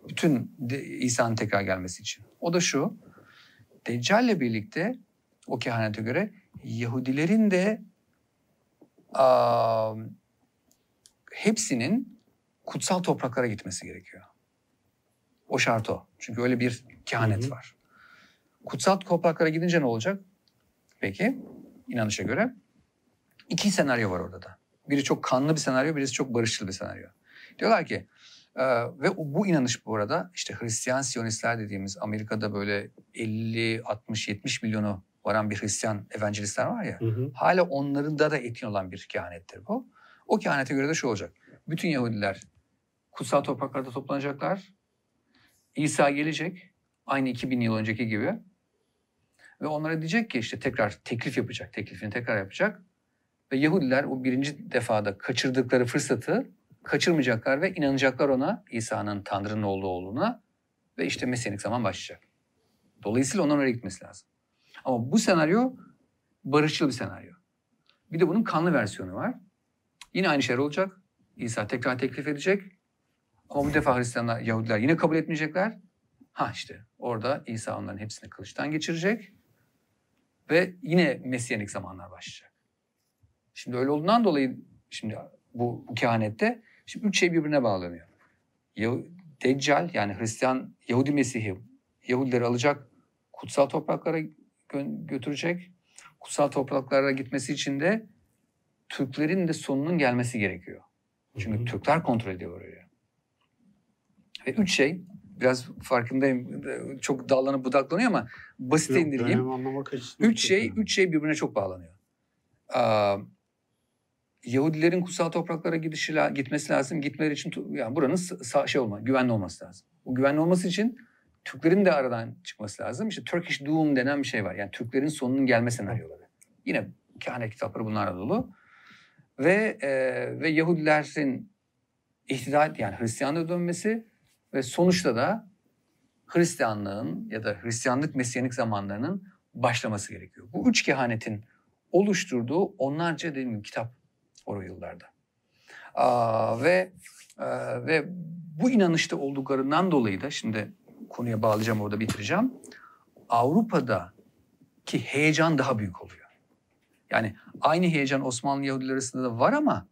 Bütün İsa'nın tekrar gelmesi için. O da şu, Deccal'le birlikte o kehanete göre Yahudilerin de a, hepsinin kutsal topraklara gitmesi gerekiyor. O şart o. Çünkü öyle bir kehanet Hı hı. var. Kutsal topraklara gidince ne olacak? Peki inanışa göre iki senaryo var orada da. Biri çok kanlı bir senaryo, birisi çok barışçıl bir senaryo. Diyorlar ki e, ve bu inanış bu arada işte Hristiyan Siyonistler dediğimiz Amerika'da böyle 50, 60, 70 milyonu varan bir Hristiyan evangelistler var ya. Hı hı. Hala onların da da etkin olan bir kehanettir bu. O kehanete göre de şu olacak. Bütün Yahudiler kutsal topraklarda toplanacaklar. İsa gelecek. Aynı 2000 yıl önceki gibi. Ve onlara diyecek ki işte tekrar teklif yapacak. Teklifini tekrar yapacak. Ve Yahudiler o birinci defada kaçırdıkları fırsatı kaçırmayacaklar ve inanacaklar ona İsa'nın Tanrı'nın oğlu olduğuna ve işte Mesihlik zaman başlayacak. Dolayısıyla onların oraya gitmesi lazım. Ama bu senaryo barışçıl bir senaryo. Bir de bunun kanlı versiyonu var. Yine aynı şeyler olacak. İsa tekrar teklif edecek. Ama bu defa Hristiyanlar, Yahudiler yine kabul etmeyecekler. Ha işte orada İsa onların hepsini kılıçtan geçirecek. Ve yine Mesiyanik zamanlar başlayacak. Şimdi öyle olduğundan dolayı şimdi bu kehanette şimdi üç şey birbirine bağlanıyor. Yahu- Deccal yani Hristiyan Yahudi Mesih'i Yahudileri alacak kutsal topraklara gö- götürecek. Kutsal topraklara gitmesi için de Türklerin de sonunun gelmesi gerekiyor. Çünkü Hı hı. Türkler kontrol ediyor orayı. Ve üç şey biraz farkındayım çok dallanıp budaklanıyor ama basite Yok, indirgeyim. Üç şey, üç şey birbirine çok bağlanıyor. Aa, Yahudilerin kutsal topraklara gidişi, gitmesi lazım. Gitmeleri için yani buranın sa- şey olma, güvenli olması lazım. Bu güvenli olması için Türklerin de aradan çıkması lazım. İşte Turkish Doom denen bir şey var. Yani Türklerin sonunun gelme senaryoları. Yine kehanet kitapları bunlarla dolu. Ve e, ve Yahudilerin ihtidal yani Hristiyanlığa dönmesi ve sonuçta da Hristiyanlığın ya da Hristiyanlık Mesyanik zamanlarının başlaması gerekiyor. Bu üç kehanetin oluşturduğu onlarca dediğim gibi kitap o yıllarda. Aa, ve e, ve bu inanışta olduklarından dolayı da şimdi konuya bağlayacağım orada bitireceğim. Avrupa'daki heyecan daha büyük oluyor. Yani aynı heyecan Osmanlı Yahudiler arasında da var ama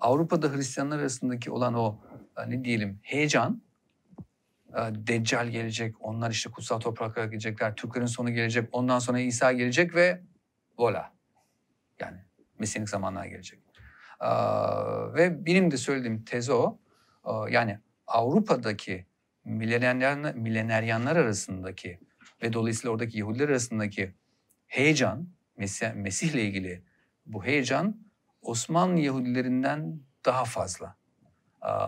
Avrupa'da Hristiyanlar arasındaki olan o e, ne diyelim heyecan e, Deccal gelecek, onlar işte kutsal topraklara gidecekler, Türklerin sonu gelecek, ondan sonra İsa gelecek ve vola. Yani Mesiyanik zamanlar gelecek. Ve benim de söylediğim tez o. Yani Avrupa'daki mileneryanlar, mileneryanlar arasındaki ve dolayısıyla oradaki Yahudiler arasındaki heyecan, Mesih, Mesih'le ilgili bu heyecan Osmanlı Yahudilerinden daha fazla.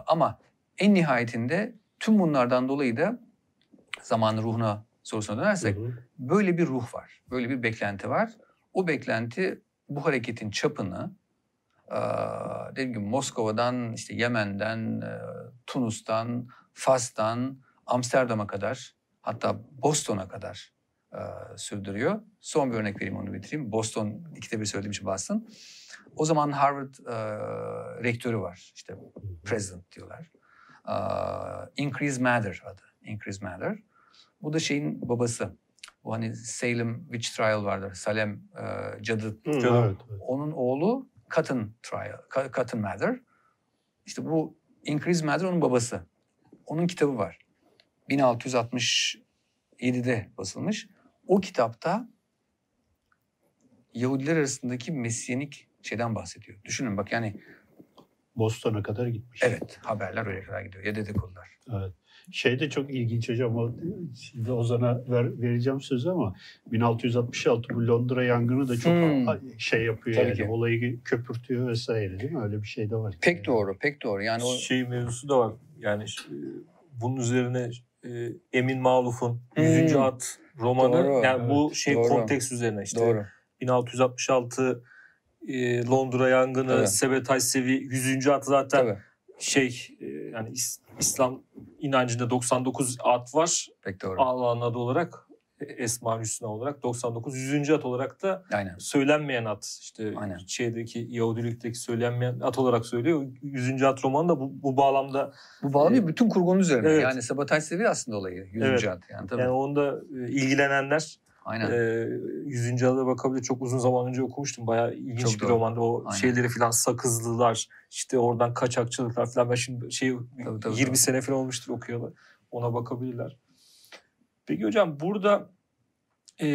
Ama en nihayetinde tüm bunlardan dolayı da zamanın ruhuna sorusuna dönersek Hı hı. böyle bir ruh var. Böyle bir beklenti var. O beklenti bu hareketin çapını dediğim gibi Moskova'dan, işte Yemen'den, eee, Tunus'tan, Fas'tan, Amsterdam'a kadar hatta Boston'a kadar eee, sürdürüyor. Son bir örnek vereyim onu bitireyim. Boston ikide bir söylediğim için Boston. O zaman Harvard eee, rektörü var. İşte president diyorlar. Eee, Increase Mather adı. Increase Mather. Bu da şeyin babası. Bu hani Salem Witch Trial vardır. Salem e, cadı. Hı, evet, evet. Onun oğlu Cotton Trial, Cotton Mather. İşte bu Increase Mather onun babası. Onun kitabı var. 1667'de basılmış. O kitapta Yahudiler arasındaki mesyenik şeyden bahsediyor. Düşünün bak yani Boston'a kadar gitmiş. evet haberler oraya kadar gidiyor ya dedikodular. Evet. Şey de çok ilginç hocam. O, şimdi Ozan'a ver, vereceğim sözü ama 1666 bu Londra yangını da çok Hmm. şey yapıyor Tabii yani. ki. Olayı köpürtüyor vesaire değil mi? Öyle bir şey de var. Pek doğru, pek doğru. Yani o Şey mevzusu da var. Yani e, bunun üzerine e, Emin Maluf'un Hmm. 100. At romanı Doğru, yani bu evet. şey Doğru. konteks üzerine işte doğru. 1666 e, Londra yangını, Tabii. Sebetay Sevi 100. at zaten Tabii. şey e, yani İslam inancında 99 at var. Pek doğru. Allah'ın adı olarak e, Esma Hüsna olarak 99 100. at olarak da Aynen. söylenmeyen at işte Aynen. şeydeki Yahudilikteki söylenmeyen at olarak söylüyor. 100. at romanı da bu, bu bağlamda Bu bağlamıyor bütün kurgunun üzerine. Evet. Yani sabotaj seviye aslında olayı. Yüzüncü Evet. ad. Yani tabii. yani onda e, ilgilenenler Aynen. e, 100. ada bakabilir. Çok uzun zaman önce okumuştum. Bayağı ilginç Çok bir doğru. romandı. O Aynen. şeyleri filan sakızlılar işte oradan kaçakçılıklar filan. Ben şimdi şey Tabii, tabii, 20 tabii. sene falan olmuştur okuyalı. Ona bakabilirler. Peki hocam burada e,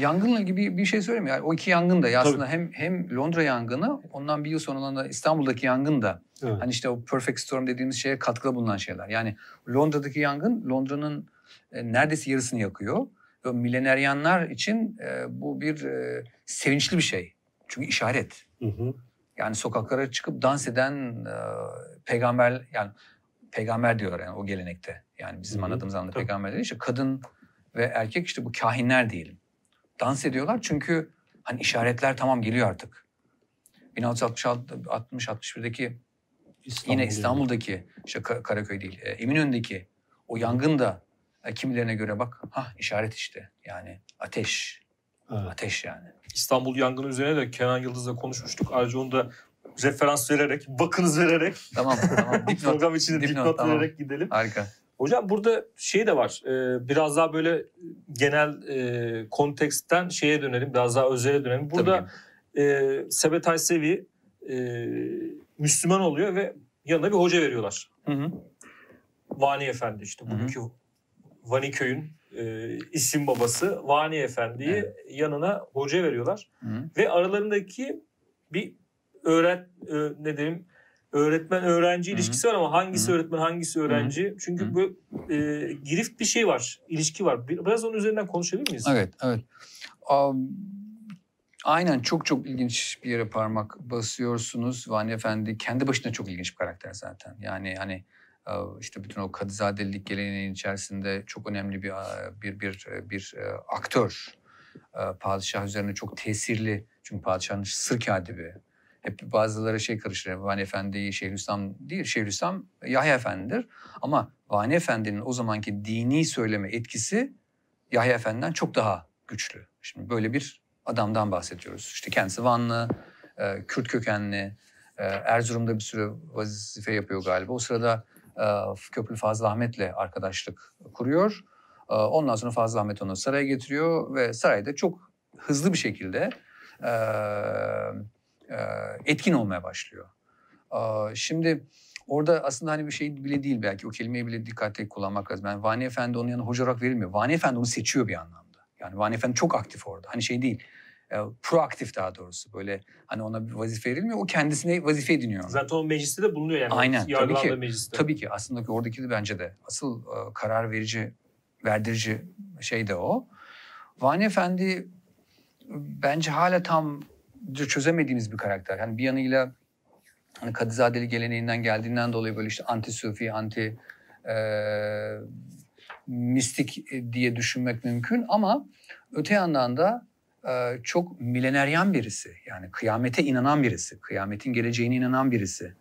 Yangınla ilgili bir şey söyleyeyim? Yani o iki yangın da ya aslında hem hem Londra yangını ondan bir yıl sonra da İstanbul'daki yangın da Evet. hani işte o perfect storm dediğimiz şeye katkıda bulunan şeyler. Yani Londra'daki yangın Londra'nın e, neredeyse yarısını yakıyor. Mileneryanlar için e, bu bir e, sevinçli bir şey. Çünkü işaret. Hı hı. Yani sokaklara çıkıp dans eden e, peygamber yani peygamber diyorlar yani o gelenekte. Yani bizim Hı hı, anladığımız anlamda peygamber değil işte kadın ve erkek işte bu kahinler diyelim. Dans ediyorlar çünkü hani işaretler tamam geliyor artık. 1666 60 61'deki İstanbul yine. İstanbul'daki işte Ka- Karaköy değil Eminönü'ndeki o yangın da e, kimilerine göre bak ha işaret işte. Yani ateş. Evet. Ateş yani. İstanbul yangını üzerine de Kenan Yıldız'la konuşmuştuk. Ayrıca onu da referans vererek, bakınız vererek, Tamam tamam. Dipnot. program içinde Dipnot, dipnot, tamam. vererek gidelim. Harika. Hocam burada şey de var. e, biraz daha böyle genel e, konteksten şeye dönelim. Biraz daha özele dönelim. Burada Tabii. e, Sebetay Sevi e, Müslüman oluyor ve yanına bir hoca veriyorlar. Hı hı. Vani Efendi işte Hı hı. Vaniköy'ün e, isim babası Vani Efendi'yi Evet. yanına hoca veriyorlar. Hı hı. Ve aralarındaki bir öğret e, ne diyeyim öğretmen öğrenci Hı hı. ilişkisi var ama hangisi Hı hı. öğretmen hangisi öğrenci? Çünkü Hı hı. bu e, girift bir şey var, ilişki var. Bir- Biraz onun üzerinden konuşabilir miyiz? Evet, evet. Am, aynen çok çok ilginç bir yere parmak basıyorsunuz. Vani Efendi kendi başına çok ilginç bir karakter zaten. Yani hani işte bütün o Kadızadelilik geleneğinin içerisinde çok önemli bir bir bir bir aktör. Padişah üzerine çok tesirli. Çünkü padişahın sır katibi. Hep bazıları şey karıştırır. Vani Efendi'yi Şeyhülislam değil, Şeyhülislam Yahya Efendi'dir. Ama Vani Efendi'nin o zamanki dini söyleme etkisi Yahya Efendi'den çok daha güçlü. Şimdi böyle bir adamdan bahsediyoruz. İşte kendisi Vanlı, Kürt kökenli, Erzurum'da bir süre vazife yapıyor galiba. O sırada Köprülü Fazıl Ahmet'le arkadaşlık kuruyor. E, ondan sonra Fazıl Ahmet onu saraya getiriyor ve sarayda çok hızlı bir şekilde e, e, etkin olmaya başlıyor. Şimdi orada aslında hani bir şey bile değil belki o kelimeyi bile dikkatli kullanmak lazım. Yani Vani Efendi onun yanına hoca olarak verilmiyor. Vani Efendi onu seçiyor bir anlamda. Yani Vani Efendi çok aktif orada. Hani şey değil, e, proaktif daha doğrusu. Böyle hani ona bir vazife verilmiyor. O kendisine vazife ediniyor. Zaten o mecliste de bulunuyor yani. Aynen, tabii ki. mecliste. Tabii ki aslında ki oradaki de bence de asıl e, karar verici, verdirici şey de o. Vani Efendi bence hala tam çözemediğimiz bir karakter. Yani bir yanıyla hani Kadızadeli geleneğinden geldiğinden dolayı böyle işte anti sufi, anti e, mistik diye düşünmek mümkün ama öte yandan da çok mileneryan birisi. Yani kıyamete inanan birisi, kıyametin geleceğine inanan birisi.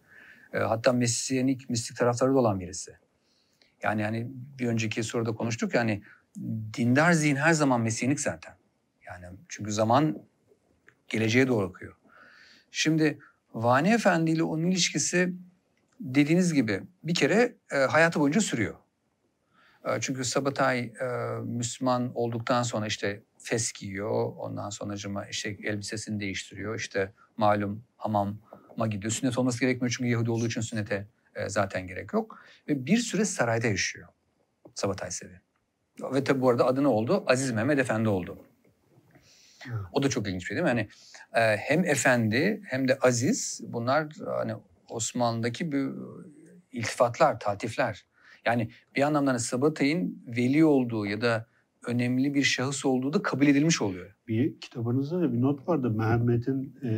Hatta mesiyanik, mistik taraftarı da olan birisi. Yani hani bir önceki soruda konuştuk yani dindar zihin her zaman mesiyanik zaten. Yani çünkü zaman geleceğe doğru akıyor. Şimdi Vani Efendi ile onun ilişkisi dediğiniz gibi bir kere e, hayatı boyunca sürüyor. E, çünkü Sabatay e, Müslüman olduktan sonra işte fes giyiyor. Ondan sonra işte elbisesini değiştiriyor. İşte malum hamama gidiyor. Sünnet olması gerekmiyor çünkü Yahudi olduğu için sünnete e, zaten gerek yok. Ve bir süre sarayda yaşıyor Sabatay Sevi. Ve tabi bu arada adı ne oldu? Aziz Mehmet Efendi oldu. O da çok ilginç bir şey değil mi? Hani e, hem efendi hem de aziz bunlar hani Osmanlı'daki bir iltifatlar, tatifler. Yani bir anlamda hani Sabatay'ın veli olduğu ya da önemli bir şahıs olduğu da kabul edilmiş oluyor. Bir kitabınızda da bir not vardı. Mehmet'in e,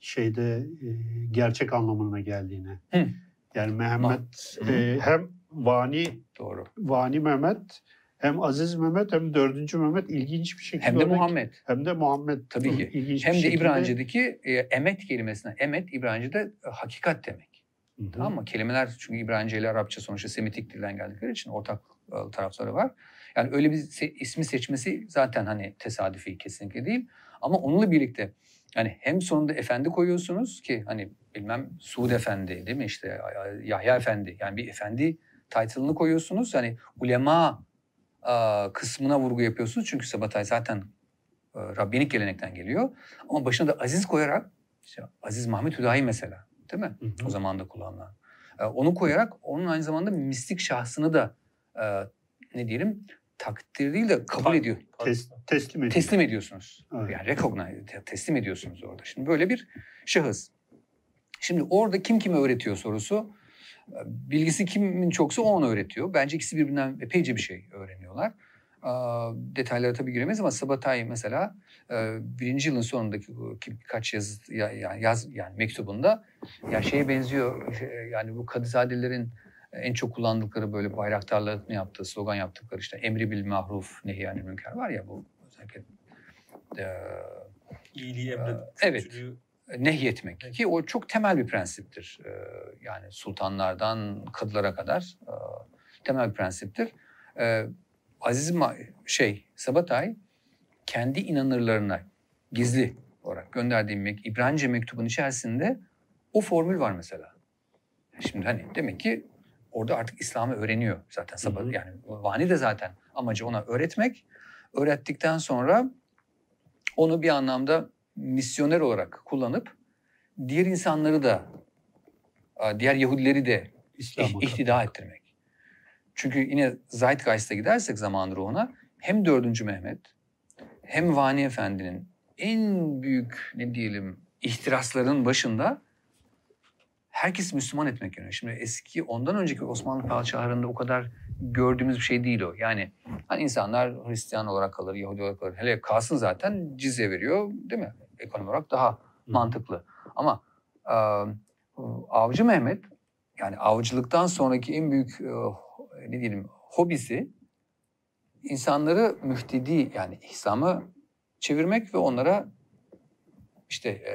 şeyde e, gerçek anlamına geldiğine. Hı. Yani Mehmet Hı. e, hem Vani Doğru. Vani Mehmet hem Aziz Mehmet hem dördüncü Mehmet ilginç bir şekilde Hem de Muhammed. hem de Muhammed Tabii ki. ilginç Hem bir de şekilde- İbranice'deki e, emet kelimesine. Emet İbranice'de hakikat demek. Hı hı. Tamam mı? Kelimeler çünkü İbranice ile Arapça sonuçta Semitik dilden geldikleri için ortak e, tarafları var. Yani öyle bir se- ismi seçmesi zaten hani tesadüfi kesinlikle değil. Ama onunla birlikte yani hem sonunda efendi koyuyorsunuz ki hani bilmem Suud Efendi değil mi işte Yahya Efendi yani bir efendi title'ını koyuyorsunuz. Hani ulema e, kısmına vurgu yapıyorsunuz. Çünkü Sabatay zaten e, Rabbinik gelenekten geliyor. Ama başına da Aziz koyarak işte Aziz Mahmut Hüdayi mesela değil mi? Hı hı. O zaman da kullanılan. E, onu koyarak onun aynı zamanda mistik şahsını da e, ne diyelim takdir değil de kabul ediyor. Tes, teslim ediyor. Teslim ediyorsunuz. Evet. Yani recognize, te- teslim ediyorsunuz orada. Şimdi böyle bir şahıs. Şimdi orada kim kime öğretiyor sorusu. e, Bilgisi kimin çoksa o ona öğretiyor. Bence ikisi birbirinden epeyce bir şey öğreniyorlar. Detaylara tabii giremeyiz ama Sabatay mesela e, birinci yılın sonundaki birkaç yaz, ya- ya- yaz yani mektubunda ya şeye benziyor şey, yani bu Kadızadelerin en çok kullandıkları böyle bayraktarlarını yaptığı, slogan yaptıkları işte emri bil mahruf nehyanil münker var ya bu özellikle e, İyiliği emredip Evet. kötülüğü nehyetmek ki o çok temel bir prensiptir. E, yani sultanlardan kadılara kadar e, temel bir prensiptir. E, Aziz Ma- şey Sabatay kendi inanırlarına gizli olarak gönderdiği mek- İbranice mektubun içerisinde o formül var mesela. Şimdi hani demek ki orada artık İslam'ı öğreniyor zaten Sabat Hı hı. yani Vani de zaten amacı ona öğretmek. Öğrettikten sonra onu bir anlamda misyoner olarak kullanıp diğer insanları da diğer Yahudileri de İslam'a ih- ihtida ettirmek. Çünkü yine Zeitgeist'e gidersek zaman ruhuna hem 4. Mehmet hem Vani Efendi'nin en büyük ne diyelim ihtirasların başında herkes Müslüman etmek yönü. Şimdi eski ondan önceki Osmanlı padişahlarında o kadar gördüğümüz bir şey değil o. Yani hani insanlar Hristiyan olarak kalır, Yahudi olarak kalır. Hele kalsın zaten cizye veriyor değil mi? Ekonomi olarak daha mantıklı. Ama e, Avcı Mehmet yani avcılıktan sonraki en büyük e, ne diyelim hobisi insanları müftedi yani İslam'a çevirmek ve onlara işte e,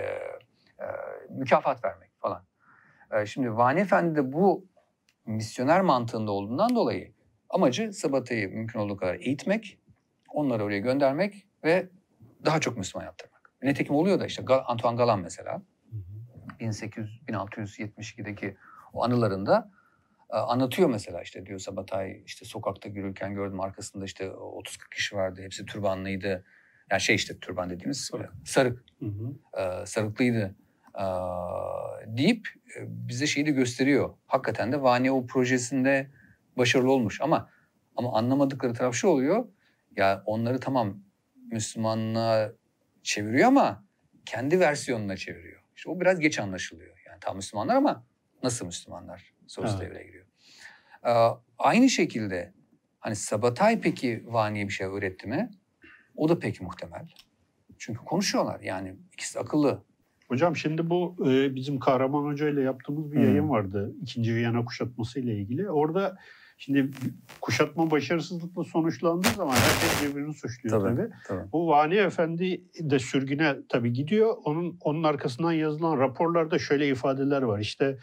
e, mükafat vermek şimdi Vani Efendi de bu misyoner mantığında olduğundan dolayı amacı Sabata'yı mümkün olduğu kadar eğitmek, onları oraya göndermek ve daha çok Müslüman yaptırmak. Nitekim oluyor da işte Antoine Galan mesela Hı hı. 1800 1672'deki o anılarında e, anlatıyor mesela işte diyor Sabatay işte sokakta yürürken gördüm arkasında işte 30-40 kişi vardı. Hepsi türbanlıydı. Yani şey işte türban dediğimiz Sarık. sarık Hı hı. e, sarıklıydı deyip e, bize şeyi de gösteriyor. Hakikaten de Vani o projesinde başarılı olmuş ama ama anlamadıkları taraf şu oluyor. Ya onları tamam Müslümanlığa çeviriyor ama kendi versiyonuna çeviriyor. İşte o biraz geç anlaşılıyor. Yani tam Müslümanlar ama nasıl Müslümanlar sorusu Evet. devreye giriyor. Ee, aynı şekilde hani Sabatay peki Vani'ye bir şey öğretti mi? O da pek muhtemel. Çünkü konuşuyorlar yani ikisi akıllı. Hocam şimdi bu e, bizim Kahraman Hoca ile yaptığımız bir Hı. yayın vardı. İkinci Viyana kuşatması ile ilgili. Orada şimdi kuşatma başarısızlıkla sonuçlandığı zaman herkes birbirini suçluyor tabii. tabii. Bu Vani Efendi de sürgüne tabii gidiyor. Onun onun arkasından yazılan raporlarda şöyle ifadeler var. İşte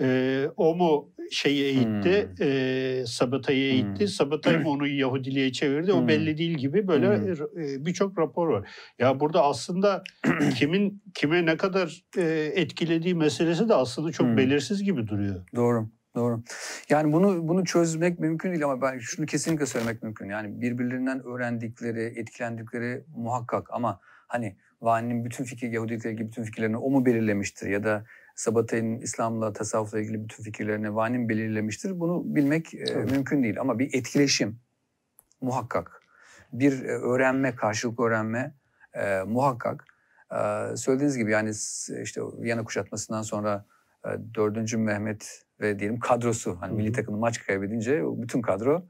e, o mu şeyi eğitti, Hmm. e, Sabatay'ı eğitti, Hmm. Sabatay mı onu Yahudiliğe çevirdi, o Hmm. belli değil gibi böyle Hmm. e, birçok rapor var. Ya burada aslında kimin kime ne kadar e, etkilediği meselesi de aslında çok Hmm. belirsiz gibi duruyor. Doğru. Doğru. Yani bunu bunu çözmek mümkün değil ama ben şunu kesinlikle söylemek mümkün. Yani birbirlerinden öğrendikleri, etkilendikleri muhakkak ama hani Vani'nin bütün fikir, Yahudilikle ilgili bütün fikirlerini o mu belirlemiştir ya da Sabatay'ın İslam'la, tasavvufla ilgili bütün fikirlerini Vani mi belirlemiştir? Bunu bilmek e, mümkün değil ama bir etkileşim muhakkak. Bir e, öğrenme, karşılıklı öğrenme e, muhakkak. E, söylediğiniz gibi yani işte Viyana kuşatmasından sonra e, 4. Mehmet ve diyelim kadrosu hani Hı milli hı. takımın maç kaybedince bütün kadro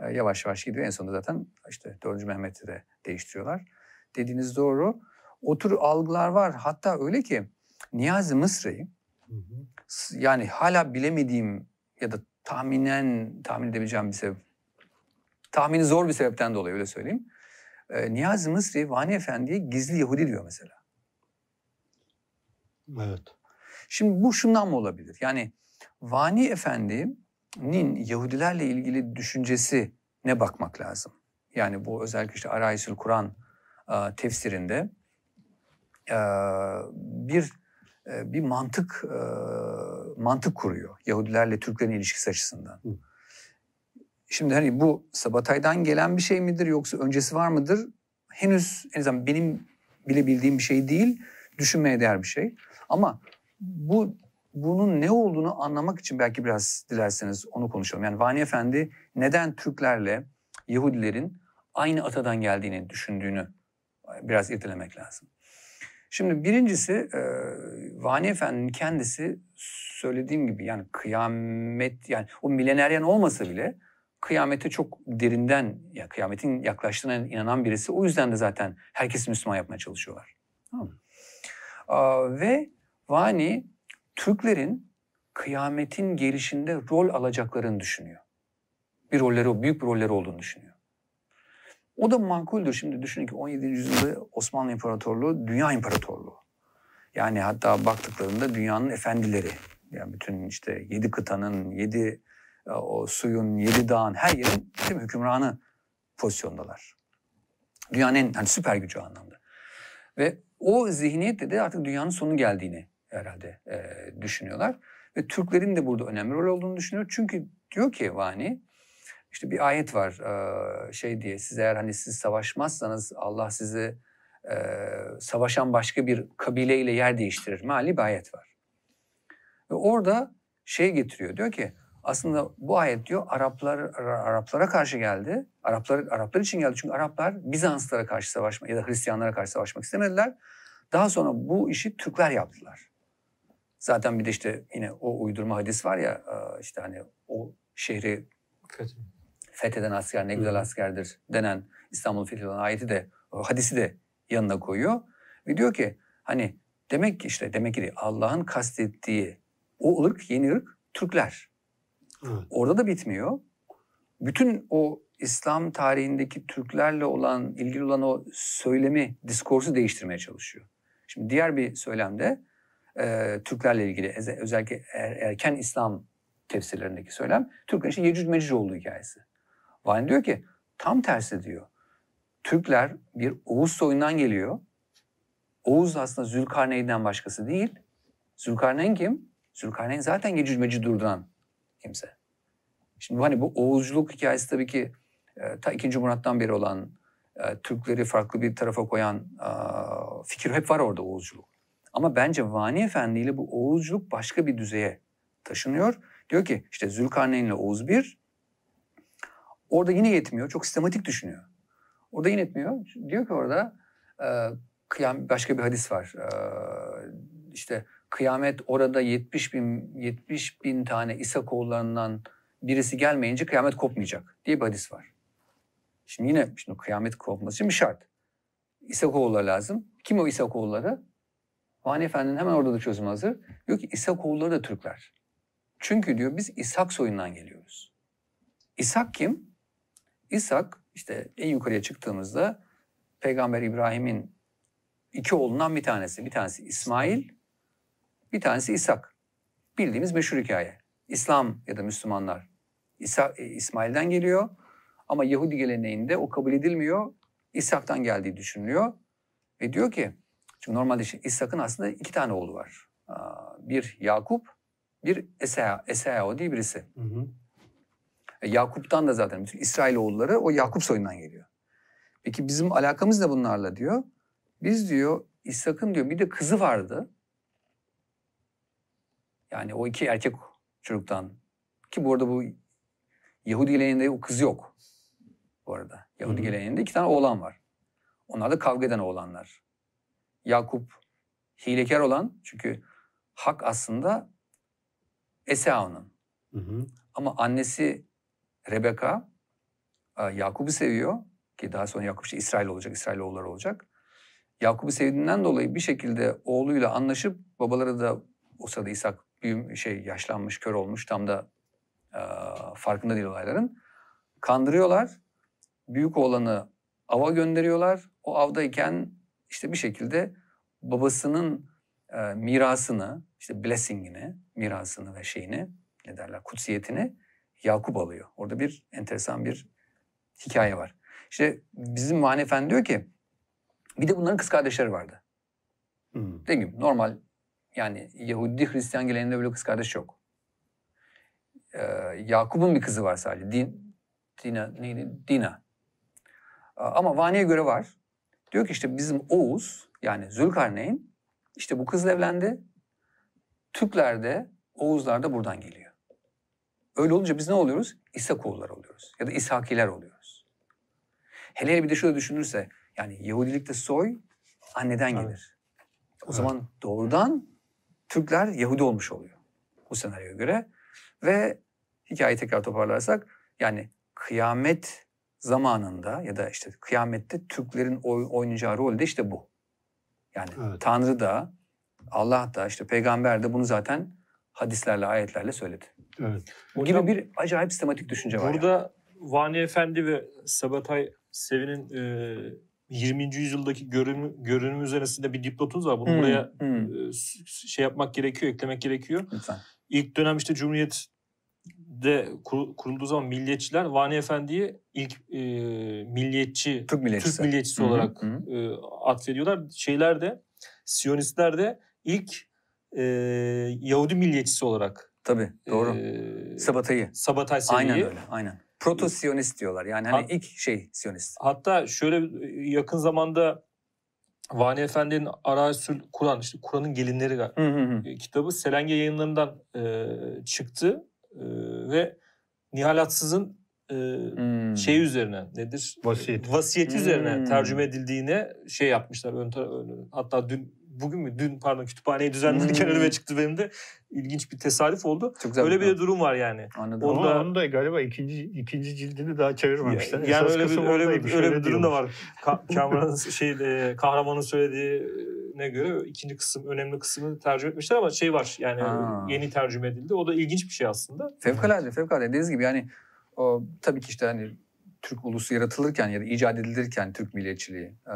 e, yavaş yavaş gidiyor. En sonunda zaten işte 4. Mehmet'i de değiştiriyorlar. Dediğiniz doğru. O tür algılar var. Hatta öyle ki Niyazi Mısri s- yani hala bilemediğim ya da tahminen tahmin edebileceğim bir sebep. Tahmini zor bir sebepten dolayı öyle söyleyeyim. E, Niyazi Mısri Vani Efendi'ye gizli Yahudi diyor mesela. Evet. Şimdi bu şundan mı olabilir? Yani Vani Efendi'nin Yahudilerle ilgili düşüncesi ne bakmak lazım? Yani bu özellikle işte Arayisül Kur'an e, tefsirinde e, bir bir mantık e, mantık kuruyor Yahudilerle Türklerin ilişkisi açısından. Hı. Şimdi hani bu Sabatay'dan gelen bir şey midir yoksa öncesi var mıdır? Henüz en azından benim bile bildiğim bir şey değil. Düşünmeye değer bir şey. Ama bu bunun ne olduğunu anlamak için belki biraz dilerseniz onu konuşalım. Yani Vani Efendi neden Türklerle Yahudilerin aynı atadan geldiğini düşündüğünü biraz irdelemek lazım. Şimdi birincisi e, Vani Efendi'nin kendisi söylediğim gibi yani kıyamet yani o mileneryen olmasa bile kıyamete çok derinden ya kıyametin yaklaştığına inanan birisi. O yüzden de zaten herkesi Müslüman yapmaya çalışıyorlar. Tamam ve Vani Türklerin kıyametin gelişinde rol alacaklarını düşünüyor. Bir rolleri, büyük bir rolleri olduğunu düşünüyor. O da makuldür. Şimdi düşünün ki 17. yüzyılda Osmanlı İmparatorluğu dünya imparatorluğu. Yani hatta baktıklarında dünyanın efendileri. Yani bütün işte yedi kıtanın, yedi e, o suyun, yedi dağın her yerin değil mi, hükümranı pozisyondalar. Dünyanın en hani süper gücü anlamda. Ve o zihniyetle de artık dünyanın sonu geldiğini herhalde e, düşünüyorlar. Ve Türklerin de burada önemli rol olduğunu düşünüyor. Çünkü diyor ki Vani, işte bir ayet var şey diye siz eğer hani siz savaşmazsanız Allah sizi savaşan başka bir kabileyle yer değiştirir. Mali bir ayet var. Ve orada şey getiriyor diyor ki aslında bu ayet diyor Araplar Araplara karşı geldi. Araplar Araplar için geldi çünkü Araplar Bizanslara karşı savaşma ya da Hristiyanlara karşı savaşmak istemediler. Daha sonra bu işi Türkler yaptılar. Zaten bir de işte yine o uydurma hadis var ya işte hani o şehri fetheden asker ne güzel askerdir denen İstanbul fetheden ayeti de hadisi de yanına koyuyor. Ve diyor ki hani demek ki işte demek ki Allah'ın kastettiği o ırk yeni ırk Türkler. Evet. Orada da bitmiyor. Bütün o İslam tarihindeki Türklerle olan, ilgili olan o söylemi, diskursu değiştirmeye çalışıyor. Şimdi diğer bir söylemde e, Türklerle ilgili özellikle er, erken İslam tefsirlerindeki söylem Türklerin işte Yecüc Mecüc olduğu hikayesi. Vani diyor ki tam tersi diyor. Türkler bir Oğuz soyundan geliyor. Oğuz aslında Zülkarneyn'den başkası değil. Zülkarneyn kim? Zülkarneyn zaten Yecüc Mecüc durduran kimse. Şimdi hani bu Oğuzculuk hikayesi tabii ki e, ta 2. Murat'tan beri olan e, Türkleri farklı bir tarafa koyan e, fikir hep var orada Oğuzculuk. Ama bence Vani Efendi ile bu Oğuzculuk başka bir düzeye taşınıyor. Diyor ki işte Zülkarneyn ile Oğuz bir. Orada yine yetmiyor. Çok sistematik düşünüyor. Orada yine yetmiyor. Diyor ki orada e, kıyam, başka bir hadis var. E, işte kıyamet orada 70 bin, 70 bin tane İsakoğullarından birisi gelmeyince kıyamet kopmayacak diye bir hadis var. Şimdi yine şimdi kıyamet kopması için bir şart. İsakoğulları lazım. Kim o İsakoğulları? Vani Efendi'nin hemen orada da çözüm hazır. Diyor ki İsakoğulları da Türkler. Çünkü diyor biz İshak soyundan geliyoruz. İshak kim? İshak işte en yukarıya çıktığımızda Peygamber İbrahim'in iki oğlundan bir tanesi. Bir tanesi İsmail, bir tanesi İshak. Bildiğimiz meşhur hikaye. İslam ya da Müslümanlar İsa, e, İsmail'den geliyor ama Yahudi geleneğinde o kabul edilmiyor. İshak'tan geldiği düşünülüyor. Ve diyor ki, çünkü normalde İshak'ın aslında iki tane oğlu var. Bir Yakup, bir Esea, Esea diye birisi. Hı hı. E, Yakup'tan da zaten bütün İsrail oğulları o Yakup soyundan geliyor. Peki bizim alakamız ne bunlarla diyor. Biz diyor İshak'ın diyor bir de kızı vardı. Yani o iki erkek çocuktan. Ki bu arada bu Yahudi geleneğinde o kız yok. Bu arada. Yahudi Hı-hı. geleneğinde iki tane oğlan var. Onlar da kavga eden oğlanlar. Yakup hilekar olan çünkü Hak aslında Esau'nun. Ama annesi Rebeka e, Yakup'u seviyor ki daha sonra Yakup işte İsrail olacak, İsrail oğulları olacak. Yakup'u sevdiğinden dolayı bir şekilde oğluyla anlaşıp babaları da o sırada İshak büyüm, şey yaşlanmış, kör olmuş tam da e, farkında değil olayların. Kandırıyorlar. Büyük oğlanı ava gönderiyorlar. O avdayken işte bir şekilde babasının e, mirasını, işte blessingini, mirasını ve şeyini, ne derler, kutsiyetini Yakup alıyor. Orada bir enteresan bir hikaye var. İşte bizim Mani Efendi diyor ki, bir de bunların kız kardeşleri vardı. Hmm. Dediğim gibi normal yani Yahudi Hristiyan geleneğinde böyle kız kardeş yok. Ee, Yakup'un bir kızı var sadece. Din, Dina neydi? Dina. Ama Vani'ye göre var. Diyor ki işte bizim Oğuz yani Zülkarneyn işte bu kızla evlendi. Türkler de Oğuzlar da buradan geliyor. Öyle olunca biz ne oluyoruz? İsakoğullar oluyoruz ya da İshakiler oluyoruz. Hele hele bir de şöyle düşünürse yani Yahudilikte soy anneden Evet. gelir. O zaman doğrudan Türkler Yahudi olmuş oluyor bu senaryoya göre. Ve hikayeyi tekrar toparlarsak yani kıyamet zamanında ya da işte kıyamette Türklerin oy- oynayacağı rol de işte bu. Yani Evet. Tanrı da Allah da işte peygamber de bunu zaten hadislerle ayetlerle söyledi. Evet. Bu gibi bir acayip sistematik düşünce var. yani. Burada Vani Efendi ve Sabatay Sevi'nin e, 20. yüzyıldaki görünümü, görünümü üzerinde bir dipnotunuz var. Bunu Hmm, buraya hmm, e, şey yapmak gerekiyor, eklemek gerekiyor. lütfen. İlk dönem işte Cumhuriyet'de kur- kurulduğu zaman milliyetçiler Vani Efendi'yi ilk e, milliyetçi, Türk milliyetçisi. Türk milliyetçisi olarak hı hı. e, atfediyorlar. Şeyler de, Siyonistler de ilk e, Yahudi milliyetçisi olarak Tabii doğru. e, Sabatayı. Sabatay Sevi'yi Aynen öyle. Aynen. Proto-Siyonist diyorlar. Yani hani Ha- ilk şey Siyonist. Hatta şöyle yakın zamanda Vani Efendi'nin Arasul Kur'an, işte Kur'an'ın gelinleri Hı hı hı. kitabı Selenge yayınlarından e, çıktı E, ve Nihal Atsız'ın e, Hmm. şey üzerine nedir? Vasiyet. Vasiyeti üzerine Hmm. tercüme edildiğine şey yapmışlar. Ön- hatta dün bugün mü? Dün pardon kütüphaneyi düzenlerken Hmm. önüme çıktı benim de. ilginç bir tesadüf oldu. Çok güzel Öyle bir durum var yani. Anladım. Onu Ama da- onu da galiba ikinci ikinci cildini daha çevirmemişler. Yani Esas öyle bir öyle bir, öyle bir durum da var. Ka- Cameron'ın şey e, kahramanın söylediğine göre ikinci kısım önemli kısmını tercüme etmişler ama şey var yani Ha. yeni tercüme edildi. O da ilginç bir şey aslında. Fevkalade, fevkalade. Dediğiniz gibi yani o, tabii ki işte hani Türk ulusu yaratılırken ya da icat edilirken Türk milliyetçiliği e,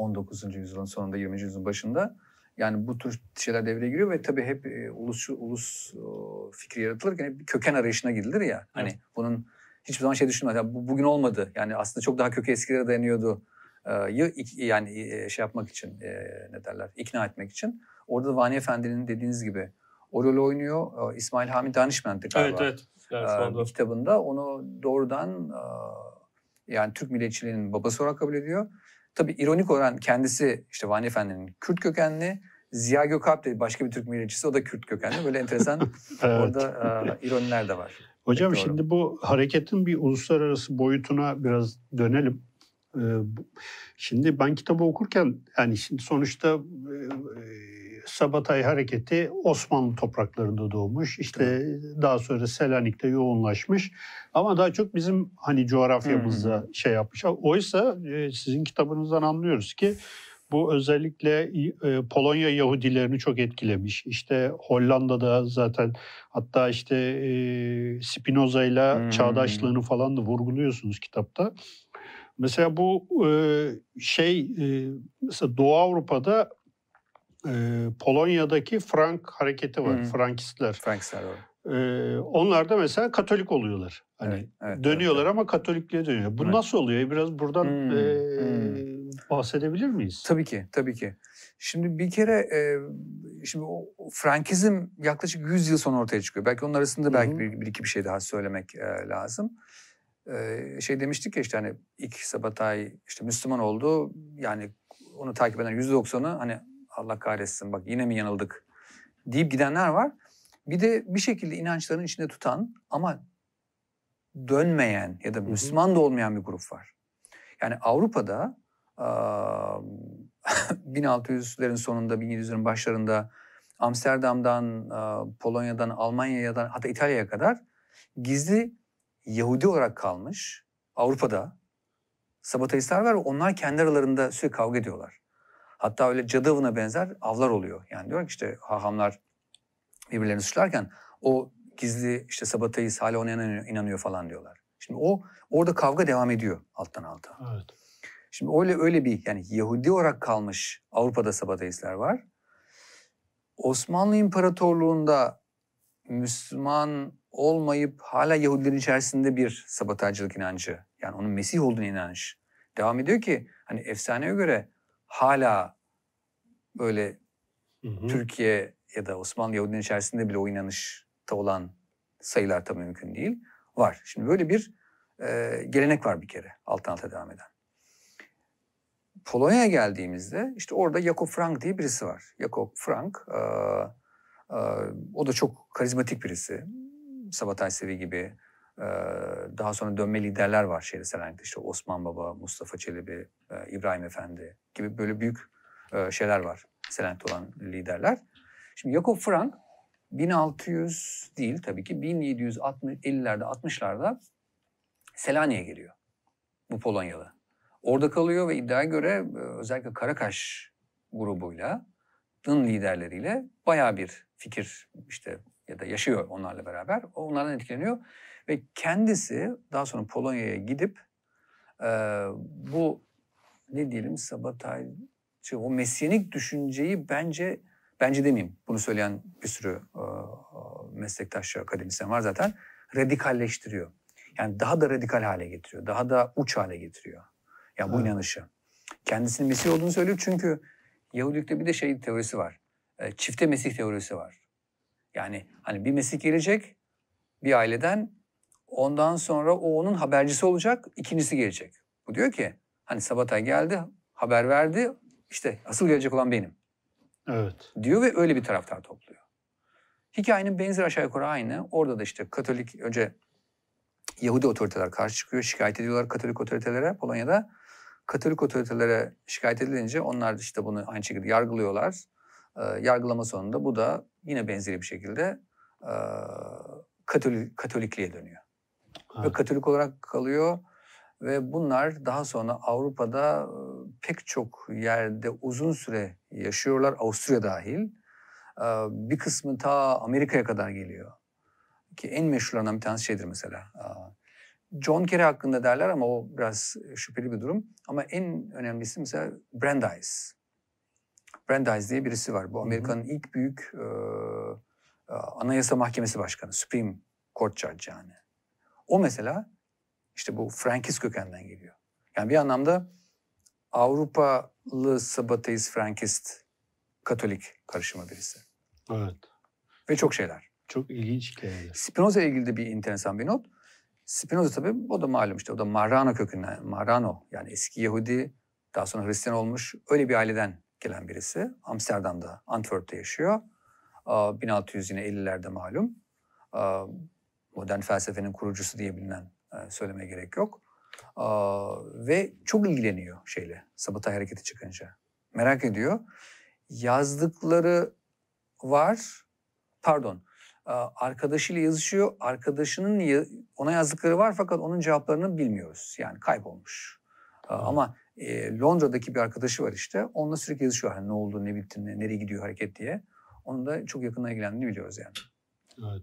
19. yüzyılın sonunda 20. yüzyılın başında yani bu tür şeyler devreye giriyor ve tabii hep e, ulus ulus o, fikri yaratılırken hep bir köken arayışına gidilir ya. Hani Evet. bunun hiçbir zaman şey düşünmez. Ya bu bugün olmadı. Yani aslında çok daha kökü eskilere dayanıyordu. E, yani e, şey yapmak için e, ne derler ikna etmek için. Orada da Vani Efendi'nin dediğiniz gibi o rolü oynuyor. E, İsmail Hamid Danışment'ti galiba. Evet evet. Yani bir kitabında onu doğrudan e, yani Türk milliyetçiliğinin babası olarak kabul ediyor. Tabii ironik olan kendisi işte Vani Efendi'nin Kürt kökenli, Ziya Gökalp de başka bir Türk milliyetçisi o da Kürt kökenli. Böyle enteresan Evet. orada e, ironiler de var. Hocam Doğru. şimdi bu hareketin bir uluslararası boyutuna biraz dönelim. Ee, Şimdi ben kitabı okurken yani şimdi sonuçta e, e, Sabatay hareketi Osmanlı topraklarında doğmuş. İşte daha sonra Selanik'te yoğunlaşmış. Ama daha çok bizim hani coğrafyamızda şey yapmış. Oysa e, sizin kitabınızdan anlıyoruz ki bu özellikle e, Polonya Yahudilerini çok etkilemiş. İşte Hollanda'da zaten hatta işte e, Spinoza ile Hmm. çağdaşlığını falan da vurguluyorsunuz kitapta. Mesela bu şey mesela Doğu Avrupa'da e, Polonya'daki Frank hareketi var. Hmm. Frankistler. Frank Server. E, onlar da mesela Katolik oluyorlar. Hani Evet, evet, dönüyorlar evet. ama Katolikliğe dönüyor. Bu Evet. nasıl oluyor? Biraz buradan Hmm, e, hmm. bahsedebilir miyiz? Tabii ki, tabii ki. Şimdi bir kere e, şimdi o Frankizm yaklaşık 100 yıl sonra ortaya çıkıyor. Belki onun arasında belki bir, bir iki bir şey daha söylemek e, lazım. E, şey demiştik ya işte hani ilk Sabatay işte Müslüman oldu. Yani onu takip eden %90'ı hani Allah kahretsin bak yine mi yanıldık deyip gidenler var. Bir de bir şekilde inançlarının içinde tutan ama dönmeyen ya da. Müslüman da olmayan bir grup var. Yani Avrupa'da aa, 1600'lerin sonunda 1700'lerin başlarında Amsterdam'dan, Polonya'dan, Almanya'dan hatta İtalya'ya kadar gizli Yahudi olarak kalmış Avrupa'da Sabatayistler var ve onlar kendi aralarında sürekli kavga ediyorlar. Hatta öyle cadı avına benzer avlar oluyor. Yani diyor ki işte hahamlar birbirlerini suçlarken o gizli işte Sabatayist hala ona inanıyor, inanıyor falan diyorlar. Şimdi o orada kavga devam ediyor alttan alta. Evet. Şimdi öyle öyle bir yani Yahudi olarak kalmış Avrupa'da Sabatayistler var. Osmanlı İmparatorluğu'nda Müslüman olmayıp hala Yahudilerin içerisinde bir sabataycılık inancı yani onun Mesih olduğunu inanış devam ediyor ki hani efsaneye göre hala böyle Hı hı. Türkiye ya da Osmanlı Yahudilerin içerisinde bile o inanışta olan sayılar tabii mümkün değil. Var. Şimdi böyle bir e, gelenek var bir kere alttan alta devam eden. Polonya'ya geldiğimizde işte orada Jakob Frank diye birisi var. Jakob Frank e, Ee, o da çok karizmatik birisi. Sabatay Sevi gibi. Ee, daha sonra dönme liderler var şeyde Selanik'te. İşte Osman Baba, Mustafa Çelebi, e, İbrahim Efendi gibi böyle büyük e, şeyler var. Selanik'te olan liderler. Şimdi Jakob Frank 1600 değil tabii ki 1750'lerde 60'larda Selanik'e geliyor. Bu Polonyalı. Orada kalıyor ve iddiaya göre e, özellikle Karakaş grubuyla, Dın liderleriyle bayağı bir fikir işte ya da yaşıyor onlarla beraber. Onlardan etkileniyor ve kendisi daha sonra Polonya'ya gidip e, bu ne diyelim sabotajcı o mesyenik düşünceyi bence bence demeyeyim bunu söyleyen bir sürü e, meslektaşçı akademisyen var zaten radikalleştiriyor. Yani daha da radikal hale getiriyor. Daha da uç hale getiriyor. Yani bu inanışı. Kendisinin Mesih olduğunu söylüyor çünkü Yahudilikte bir de şey teorisi var. E, çifte Mesih teorisi var. Yani hani bir Mesih gelecek bir aileden ondan sonra o onun habercisi olacak ikincisi gelecek. Bu diyor ki hani Sabatay geldi haber verdi işte asıl gelecek olan benim. Evet. Diyor ve öyle bir taraftar topluyor. Hikayenin benzer aşağı yukarı aynı. Orada da işte Katolik önce Yahudi otoriteler karşı çıkıyor. Şikayet ediyorlar Katolik otoritelere Polonya'da. Katolik otoritelere şikayet edilince onlar da işte bunu aynı şekilde yargılıyorlar. E, yargılama sonunda bu da yine benzeri bir şekilde e, Katolik, Katolikliğe dönüyor. Evet. Ve Katolik olarak kalıyor ve bunlar daha sonra Avrupa'da pek çok yerde uzun süre yaşıyorlar. Avusturya dahil. Bir kısmı ta Amerika'ya kadar geliyor. Ki en meşhurlarından bir tanesi şeydir mesela. John Kerry hakkında derler ama o biraz şüpheli bir durum. Ama en önemlisi mesela Brandeis. Brandeis diye birisi var. Bu Amerika'nın ilk büyük e, Anayasa Mahkemesi Başkanı. Supreme Court Judge yani. O mesela işte bu Frankist kökenden geliyor. Yani bir anlamda Avrupalı Sabateist Frankist Katolik karışımı birisi. Evet. Ve çok şeyler. Çok ilginç hikayeler. Spinoza ile ilgili de bir enteresan bir not. Spinoza tabii o da malum işte o da Marrano kökünden, Marrano yani eski Yahudi daha sonra Hristiyan olmuş öyle bir aileden gelen birisi. Amsterdam'da, Antwerp'te yaşıyor. 1600 yine 50'lerde malum. Modern felsefenin kurucusu diye bilinen söylemeye gerek yok. Ve çok ilgileniyor şeyle, Sabatay hareketi çıkınca. Merak ediyor. Yazdıkları var, pardon, arkadaşıyla yazışıyor. Arkadaşının ona yazdıkları var fakat onun cevaplarını bilmiyoruz. Yani kaybolmuş. Hmm. Ama e, Londra'daki bir arkadaşı var işte. Onunla sürekli yazışıyor. Hani ne oldu, ne bitti, ne, nereye gidiyor hareket diye. Onun da çok yakından ilgilendiğini biliyoruz yani. Evet.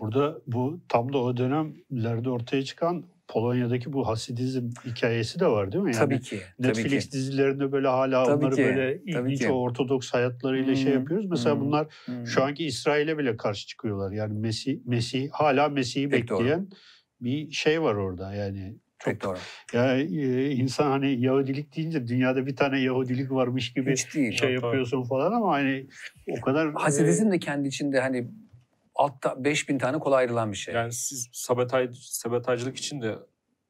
Burada bu tam da o dönemlerde ortaya çıkan Polonya'daki bu Hasidizm hikayesi de var değil mi? Yani tabii ki. Netflix tabii ki. dizilerinde böyle hala tabii onları ki, böyle ilginç o ortodoks hayatlarıyla hmm. şey yapıyoruz. Mesela hmm. bunlar hmm. şu anki İsrail'e bile karşı çıkıyorlar. Yani Mesih, Mesih hala Mesih'i bekleyen doğru. bir şey var orada yani. Çok, Pek doğru. Ya e, insan hani Yahudilik deyince dünyada bir tane Yahudilik varmış gibi Hiç değil, şey yapıyorsun doğru. falan ama hani o kadar Hasidizm e, de kendi içinde hani altta 5000 tane kolay ayrılan bir şey. Yani siz sabotaj, sabotajcılık için de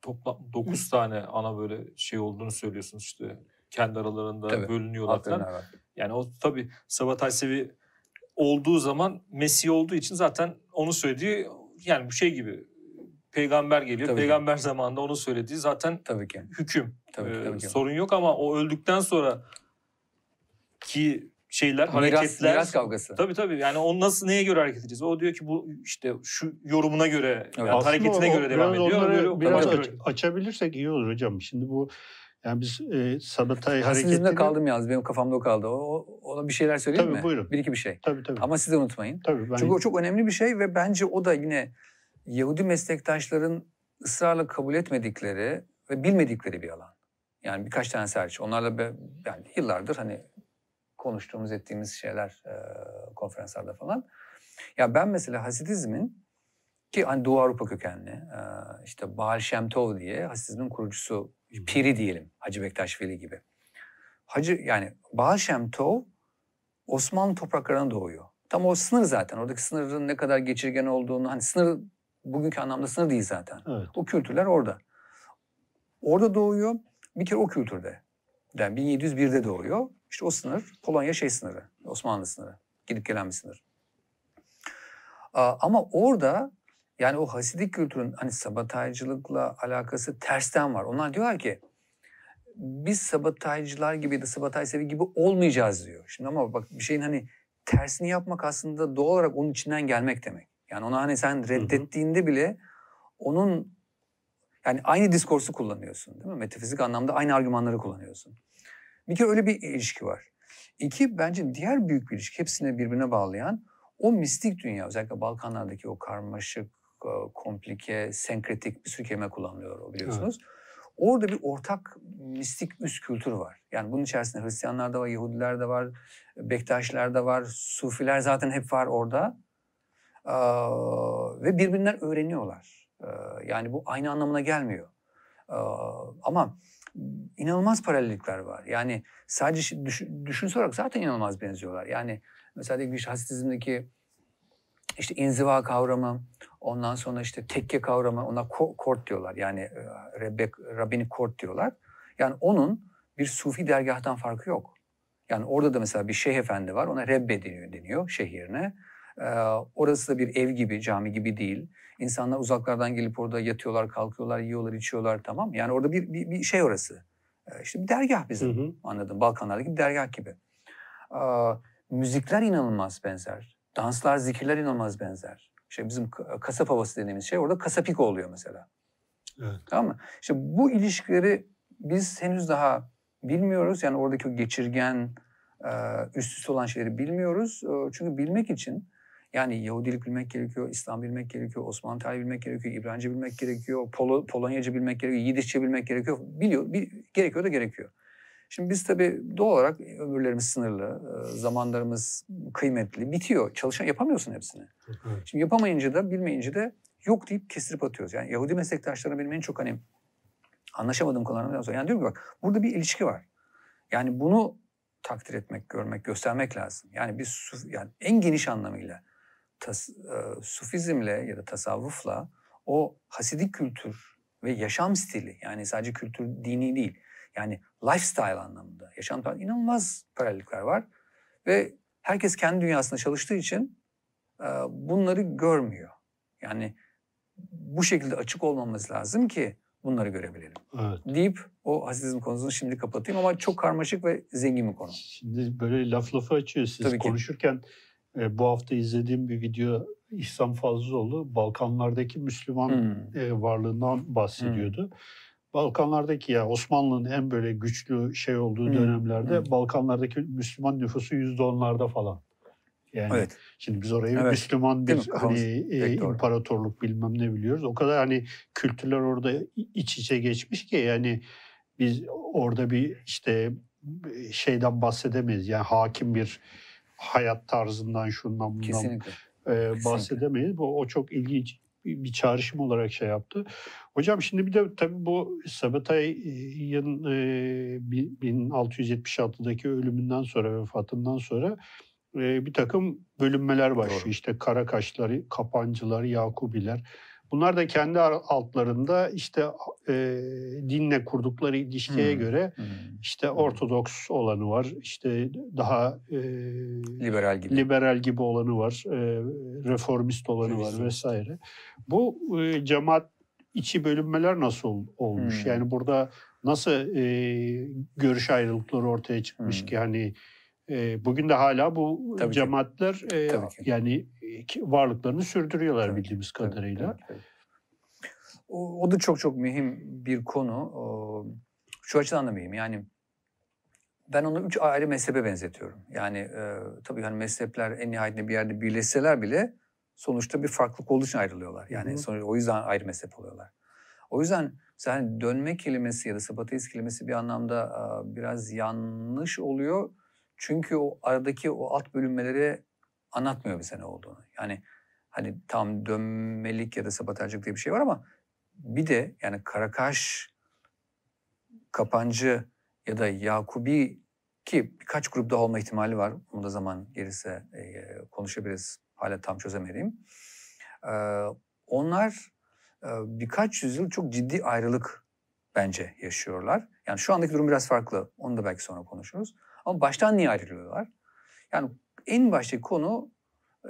toplam 9 tane ana böyle şey olduğunu söylüyorsunuz işte kendi aralarında tabii, bölünüyorlar falan. Yani o tabii sabotaj sevi olduğu zaman Mesih olduğu için zaten onu söylediği yani bu şey gibi peygamber geliyor. Tabii peygamber ki. zamanında onu söylediği zaten tabii ki. hüküm. Tabii, ee, tabii ki. Sorun yok ama o öldükten sonra ki şeyler, miras, hareketler. Miras kavgası. Tabii tabii. Yani onu nasıl neye göre hareket edeceğiz? O diyor ki bu işte şu yorumuna göre, evet. yani hareketine o, göre devam ediyor. Onları biraz aç, açabilirsek iyi olur hocam. Şimdi bu yani biz e, Sabatay hareketini... kaldım yalnız. Benim kafamda o kaldı. O, ona bir şeyler söyleyeyim tabii, mi? buyurun. Bir iki bir şey. Tabii tabii. Ama siz de unutmayın. Tabii, ben... Çünkü o çok önemli bir şey ve bence o da yine Yahudi meslektaşların ısrarla kabul etmedikleri ve bilmedikleri bir alan. Yani birkaç tane hariç. Onlarla be, yani yıllardır hani konuştuğumuz ettiğimiz şeyler e, konferanslarda falan. Ya ben mesela Hasidizmin ki hani Doğu Avrupa kökenli e, işte Baal Shem Tov diye Hasidizmin kurucusu piri diyelim Hacı Bektaş Veli gibi. Hacı yani Baal Shem Tov Osmanlı topraklarına doğuyor. Tam o sınır zaten. Oradaki sınırın ne kadar geçirgen olduğunu hani sınır bugünkü anlamda sınır değil zaten. Evet. O kültürler orada. Orada doğuyor. Bir kere o kültürde. Yani 1701'de doğuyor. İşte o sınır Polonya şey sınırı. Osmanlı sınırı. Gidip gelen bir sınır. Ama orada yani o hasidik kültürün hani sabotajcılıkla alakası tersten var. Onlar diyorlar ki biz sabotajcılar gibi ya da sabotaj sevi gibi olmayacağız diyor. Şimdi ama bak bir şeyin hani tersini yapmak aslında doğal olarak onun içinden gelmek demek. Yani ona hani sen reddettiğinde bile onun yani aynı diskursu kullanıyorsun değil mi? Metafizik anlamda aynı argümanları kullanıyorsun. Bir kere öyle bir ilişki var. İki bence diğer büyük bir ilişki hepsini birbirine bağlayan o mistik dünya özellikle Balkanlardaki o karmaşık, komplike, senkretik bir sürü kelime kullanılıyor biliyorsunuz. Evet. Orada bir ortak mistik üst kültür var. Yani bunun içerisinde Hristiyanlar da var, Yahudiler de var, Bektaşiler de var, Sufiler zaten hep var orada. Ee, ve birbirinden öğreniyorlar. Ee, yani bu aynı anlamına gelmiyor. Ee, ama inanılmaz paralellikler var. Yani sadece düşün, düşünsel olarak zaten inanılmaz benziyorlar. Yani mesela İngiliz Hasitizm'deki işte inziva kavramı, ondan sonra işte tekke kavramı, ona kort diyorlar. Yani Rebek, Rabbini kort diyorlar. Yani onun bir sufi dergahtan farkı yok. Yani orada da mesela bir şeyh efendi var, ona Rebbe deniyor, deniyor şehirine. Orası da bir ev gibi, cami gibi değil. İnsanlar uzaklardan gelip orada yatıyorlar, kalkıyorlar, yiyorlar, içiyorlar tamam Yani orada bir, bir, bir şey orası. İşte bir dergah bizim hı hı. anladım. Balkanlardaki bir dergah gibi. Müzikler inanılmaz benzer. Danslar, zikirler inanılmaz benzer. İşte bizim kasap havası dediğimiz şey orada kasapiko oluyor mesela. Evet. Tamam mı? İşte bu ilişkileri biz henüz daha bilmiyoruz. Yani oradaki o geçirgen, üst üste olan şeyleri bilmiyoruz. Çünkü bilmek için yani Yahudilik bilmek gerekiyor, İslam bilmek gerekiyor, Osmanlı tarihi bilmek gerekiyor, İbranice bilmek gerekiyor, Pol Polonyaca bilmek gerekiyor, Yidişçe bilmek gerekiyor. Biliyor, bir, gerekiyor da gerekiyor. Şimdi biz tabii doğal olarak ömürlerimiz sınırlı, zamanlarımız kıymetli, bitiyor. Çalışan yapamıyorsun hepsini. Evet. Şimdi yapamayınca da bilmeyince de yok deyip kestirip atıyoruz. Yani Yahudi meslektaşlarına benim en çok hani anlaşamadığım konulardan sonra. Yani diyorum ki bak burada bir ilişki var. Yani bunu takdir etmek, görmek, göstermek lazım. Yani bir yani en geniş anlamıyla tas, e, sufizmle ya da tasavvufla o hasidik kültür ve yaşam stili yani sadece kültür dini değil yani lifestyle anlamında yaşam inanılmaz paralellikler var ve herkes kendi dünyasında çalıştığı için e, bunları görmüyor. Yani bu şekilde açık olmamız lazım ki bunları görebilelim. Evet. Deyip o hasizm konusunu şimdi kapatayım ama çok karmaşık ve zengin bir konu. Şimdi böyle laf lafı açıyor siz Tabii konuşurken e, bu hafta izlediğim bir video İhsan Fazlıoğlu Balkanlardaki Müslüman hmm. e, varlığından bahsediyordu. Hmm. Balkanlardaki ya Osmanlı'nın en böyle güçlü şey olduğu hmm. dönemlerde hmm. Balkanlardaki Müslüman nüfusu yüzde onlarda falan. Yani evet. şimdi biz orayı evet. Müslüman bir hani e, imparatorluk bilmem ne biliyoruz. O kadar hani kültürler orada iç içe geçmiş ki yani biz orada bir işte şeyden bahsedemeyiz. Yani hakim bir hayat tarzından şundan bundan Kesinlikle. E, bahsedemeyiz. Bu o çok ilginç bir çağrışım olarak şey yaptı. Hocam şimdi bir de tabii bu Sabatay'ın e, 1676'daki ölümünden sonra vefatından sonra e, bir takım bölünmeler başlıyor. Doğru. İşte Karakaşlar, Kapancılar, Yakubiler. Bunlar da kendi altlarında işte e, dinle kurdukları ilişkiye hmm. göre hmm. işte Ortodoks olanı var, işte daha e, liberal gibi liberal gibi olanı var, e, reformist olanı Reformist. var vesaire. Bu e, cemaat içi bölünmeler nasıl olmuş? Hmm. Yani burada nasıl e, görüş ayrılıkları ortaya çıkmış hmm. ki hani e, bugün de hala bu Tabii cemaatler e, Tabii yani varlıklarını sürdürüyorlar Tabii bildiğimiz kadarıyla. Tabii, tabii. O, o da çok çok mühim bir konu. Şu açıdan da mühim. Yani ben onu üç ayrı mezhebe benzetiyorum. Yani e, tabii hani mezhepler en nihayetinde bir yerde birleşseler bile sonuçta bir farklılık olduğu için ayrılıyorlar. Yani sonra o yüzden ayrı mezhep oluyorlar. O yüzden hani dönme kelimesi ya da sabateist kelimesi bir anlamda e, biraz yanlış oluyor. Çünkü o aradaki o alt bölünmeleri anlatmıyor bize ne olduğunu. Yani hani tam dönmelik ya da sabotajcılık diye bir şey var ama bir de yani Karakaş, Kapancı ya da Yakubi ki birkaç grupta olma ihtimali var. Bunu da zaman gelirse e, konuşabiliriz. Hala tam çözemediğim. E, onlar e, birkaç yüzyıl çok ciddi ayrılık bence yaşıyorlar. Yani şu andaki durum biraz farklı. Onu da belki sonra konuşuruz. Ama baştan niye ayrılıyorlar? Yani en baştaki konu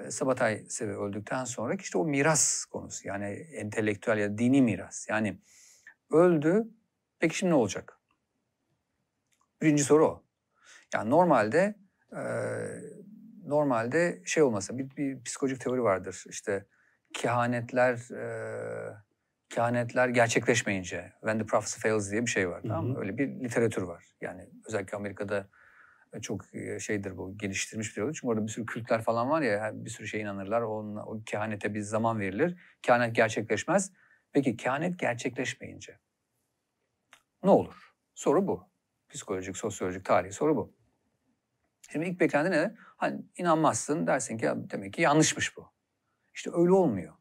e, Sabatay Sevi öldükten sonra işte o miras konusu yani entelektüel ya dini miras. Yani öldü peki şimdi ne olacak? Birinci soru o. Yani normalde e, normalde şey olmasa bir, bir psikolojik teori vardır işte kehanetler e, kehanetler gerçekleşmeyince when the prophecy fails diye bir şey var. Tamam mı? Öyle bir literatür var. Yani özellikle Amerika'da çok şeydir bu geliştirmiş bir teori. Çünkü orada bir sürü kültler falan var ya bir sürü şey inanırlar. Onun, o kehanete bir zaman verilir. Kehanet gerçekleşmez. Peki kehanet gerçekleşmeyince ne olur? Soru bu. Psikolojik, sosyolojik, tarihi soru bu. Şimdi ilk beklenti ne? Hani inanmazsın dersin ki demek ki yanlışmış bu. İşte öyle olmuyor.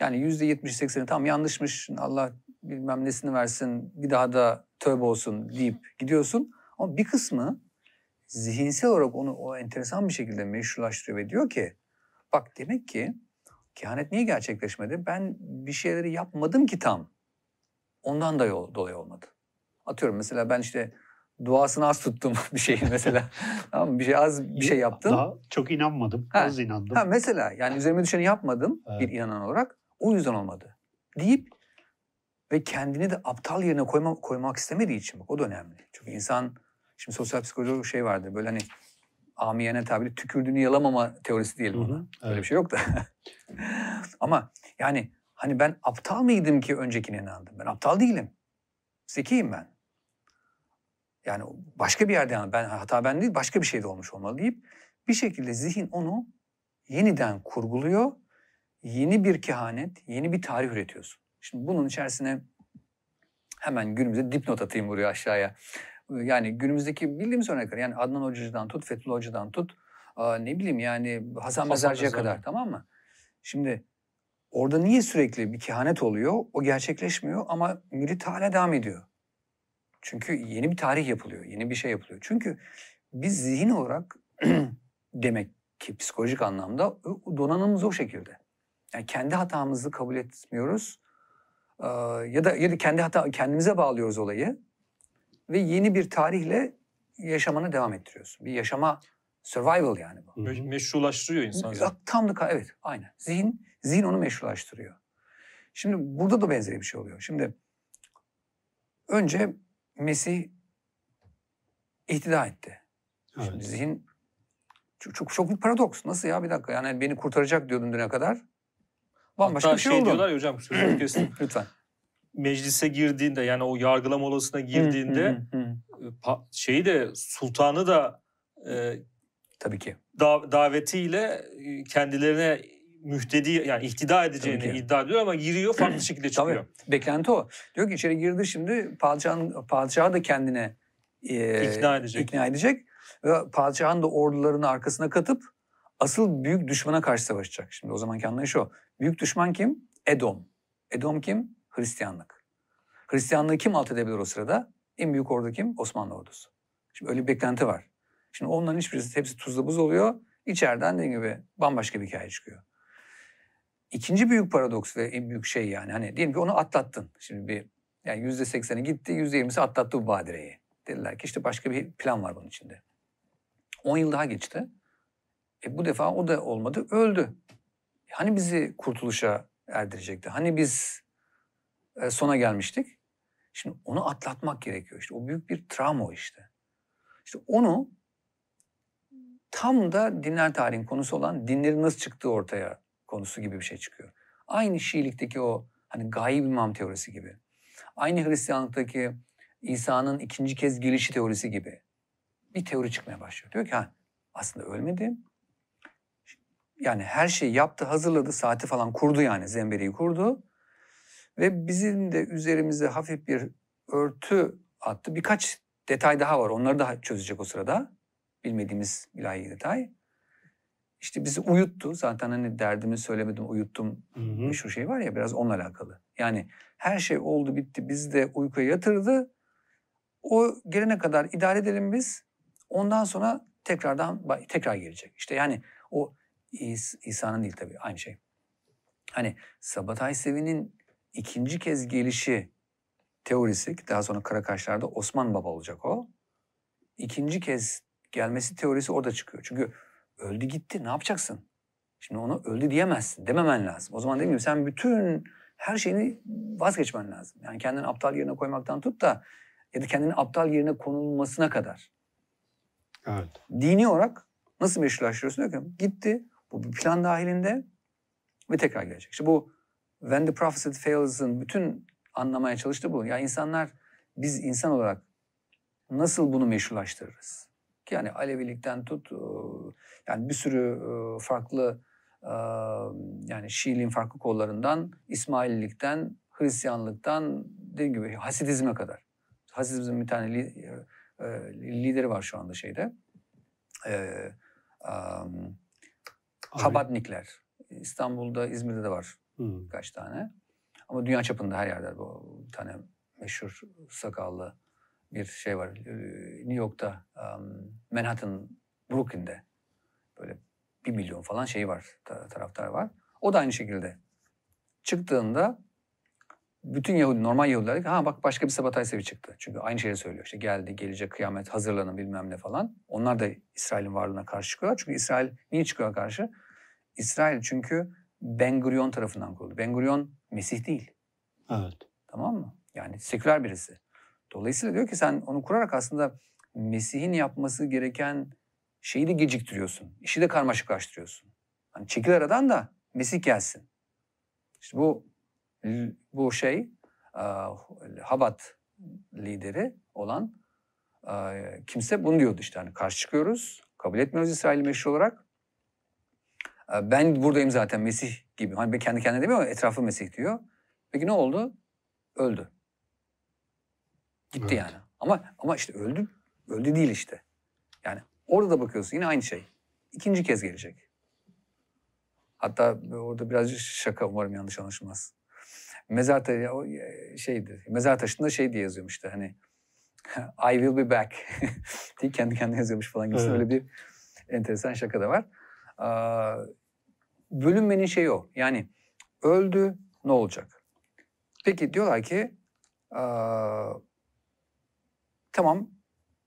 Yani yüzde yetmiş sekseni tam yanlışmış Allah bilmem nesini versin bir daha da tövbe olsun deyip gidiyorsun. Ama bir kısmı zihinsel olarak onu o enteresan bir şekilde meşrulaştırıyor ve diyor ki bak demek ki kehanet niye gerçekleşmedi? Ben bir şeyleri yapmadım ki tam. Ondan da yol, dolayı olmadı. Atıyorum mesela ben işte duasını az tuttum bir şeyin mesela. tamam mı? Bir şey az bir şey yaptım. Daha çok inanmadım. Ha. Az inandım. Ha, mesela yani üzerime düşeni yapmadım evet. bir inanan olarak. O yüzden olmadı. Deyip ve kendini de aptal yerine koyma, koymak istemediği için bak o da önemli. Çünkü insan şimdi sosyal psikolojide şey vardı böyle hani amiyane tabiri tükürdüğünü yalamama teorisi diyelim ona. Evet. Öyle bir şey yok da. Ama yani hani ben aptal mıydım ki öncekine inandım? Ben aptal değilim. Zekiyim ben. Yani başka bir yerde yani ben hata ben değil başka bir şeyde olmuş olmalı deyip bir şekilde zihin onu yeniden kurguluyor. Yeni bir kehanet, yeni bir tarih üretiyorsun. Şimdi bunun içerisine hemen günümüzde dipnot atayım buraya aşağıya. Yani günümüzdeki bildiğimiz örnekler yani Adnan Hoca'dan tut, Fethullah Hoca'dan tut, ne bileyim yani Hasan, Mezarcı'ya kadar tamam mı? Şimdi orada niye sürekli bir kehanet oluyor? O gerçekleşmiyor ama millet hala devam ediyor. Çünkü yeni bir tarih yapılıyor, yeni bir şey yapılıyor. Çünkü biz zihin olarak demek ki psikolojik anlamda donanımımız o şekilde. Yani kendi hatamızı kabul etmiyoruz ya da ya da kendi hata kendimize bağlıyoruz olayı ve yeni bir tarihle yaşamana devam ettiriyorsun. Bir yaşama survival yani bu. Me- meşrulaştırıyor insan. Tam da evet aynen. Zihin zihin onu meşrulaştırıyor. Şimdi burada da benzeri bir şey oluyor. Şimdi önce Mesih ihtida etti. Evet. Şimdi zihin çok, çok, çok bir paradoks. Nasıl ya bir dakika yani beni kurtaracak diyordun düne kadar. Bambaşka Hatta bir şey, şey oldu. diyorlar ya hocam sözünü kestim. Lütfen. Meclise girdiğinde yani o yargılama odasına girdiğinde şeyi de sultanı da e, tabii ki da, davetiyle kendilerine mühtedi yani ihtida edeceğini iddia ediyor ama giriyor farklı şekilde çıkıyor. Tabii. Beklenti o. Diyor ki içeri girdi şimdi padişahın padişahı da kendine e, ikna edecek. ikna edecek ve padişahın da ordularını arkasına katıp asıl büyük düşmana karşı savaşacak. Şimdi o zamanki anlayış o. Büyük düşman kim? Edom. Edom kim? Hristiyanlık. Hristiyanlığı kim alt edebilir o sırada? En büyük ordu kim? Osmanlı ordusu. Şimdi öyle bir beklenti var. Şimdi onların hiçbirisi hepsi tuzla buz oluyor. İçeriden dediğim gibi bambaşka bir hikaye çıkıyor. İkinci büyük paradoks ve en büyük şey yani hani diyelim ki onu atlattın. Şimdi bir yani yüzde sekseni gitti, yüzde yirmisi atlattı bu badireyi. Dediler ki işte başka bir plan var bunun içinde. 10 yıl daha geçti. E bu defa o da olmadı, öldü. Hani bizi kurtuluşa erdirecekti? Hani biz sona gelmiştik? Şimdi onu atlatmak gerekiyor. İşte o büyük bir travma işte. İşte onu tam da dinler tarihin konusu olan dinlerin nasıl çıktığı ortaya konusu gibi bir şey çıkıyor. Aynı Şiilikteki o hani gayib imam teorisi gibi. Aynı Hristiyanlıktaki İsa'nın ikinci kez gelişi teorisi gibi bir teori çıkmaya başlıyor. Diyor ki ha aslında ölmedi. Yani her şeyi yaptı, hazırladı, saati falan kurdu yani zembereyi kurdu. Ve bizim de üzerimize hafif bir örtü attı. Birkaç detay daha var. Onları da çözecek o sırada. Bilmediğimiz ilahi detay. İşte bizi uyuttu. Zaten hani derdimi söylemedim, uyuttum. Hı hı. Meşhur şey var ya biraz onunla alakalı. Yani her şey oldu bitti. Bizi de uykuya yatırdı. O gelene kadar idare edelim biz. Ondan sonra tekrardan tekrar gelecek. İşte yani o İsa'nın değil tabii aynı şey. Hani Sabatay Sevi'nin ikinci kez gelişi teorisi daha sonra Karakaşlar'da Osman Baba olacak o. İkinci kez gelmesi teorisi orada çıkıyor. Çünkü öldü gitti ne yapacaksın? Şimdi ona öldü diyemezsin. Dememen lazım. O zaman gibi sen bütün her şeyini vazgeçmen lazım. Yani kendini aptal yerine koymaktan tut da ya da kendini aptal yerine konulmasına kadar. Evet. Dini olarak nasıl meşrulaştırıyorsun? Diyor ki gitti bu bir plan dahilinde ve tekrar gelecek. İşte bu When the Prophecy Fails'ın bütün anlamaya çalıştı bu. Ya insanlar biz insan olarak nasıl bunu meşrulaştırırız? Yani Alevilikten tut yani bir sürü farklı yani Şiiliğin farklı kollarından İsmaililikten Hristiyanlıktan dediğim gibi Hasidizme kadar. Hasidizmin bir tane lideri var şu anda şeyde. Ee, um, Habadnikler. İstanbul'da, İzmir'de de var hmm. kaç tane. Ama dünya çapında her yerde bu tane meşhur sakallı bir şey var. New York'ta, um, Manhattan, Brooklyn'de böyle bir milyon falan şey var, taraftar var. O da aynı şekilde çıktığında bütün Yahudi, normal Yahudiler ha bak başka bir Sabatay Sevi çıktı. Çünkü aynı şeyi söylüyor. İşte geldi, gelecek, kıyamet, hazırlanın bilmem ne falan. Onlar da İsrail'in varlığına karşı çıkıyorlar. Çünkü İsrail niye çıkıyor karşı? İsrail çünkü Ben Gurion tarafından kuruldu. Ben Gurion Mesih değil. Evet. Tamam mı? Yani seküler birisi. Dolayısıyla diyor ki sen onu kurarak aslında Mesih'in yapması gereken şeyi de geciktiriyorsun. İşi de karmaşıklaştırıyorsun. Hani çekil aradan da Mesih gelsin. İşte bu bu şey Habat lideri olan kimse bunu diyordu işte hani karşı çıkıyoruz. Kabul etmiyoruz İsrail'i meşru olarak. Ben buradayım zaten Mesih gibi. Hani kendi kendine demiyor etrafı Mesih diyor. Peki ne oldu? Öldü. Gitti evet. yani. Ama ama işte öldü. Öldü değil işte. Yani orada da bakıyorsun yine aynı şey. İkinci kez gelecek. Hatta orada birazcık şaka umarım yanlış anlaşılmaz. Mezar taşı şeydi. Mezar taşında şey diye yazıyormuş işte hani I will be back diye kendi kendine yazıyormuş falan gibi. Evet. Öyle bir enteresan şaka da var. Bölünmenin şeyi o. Yani öldü ne olacak? Peki diyorlar ki tamam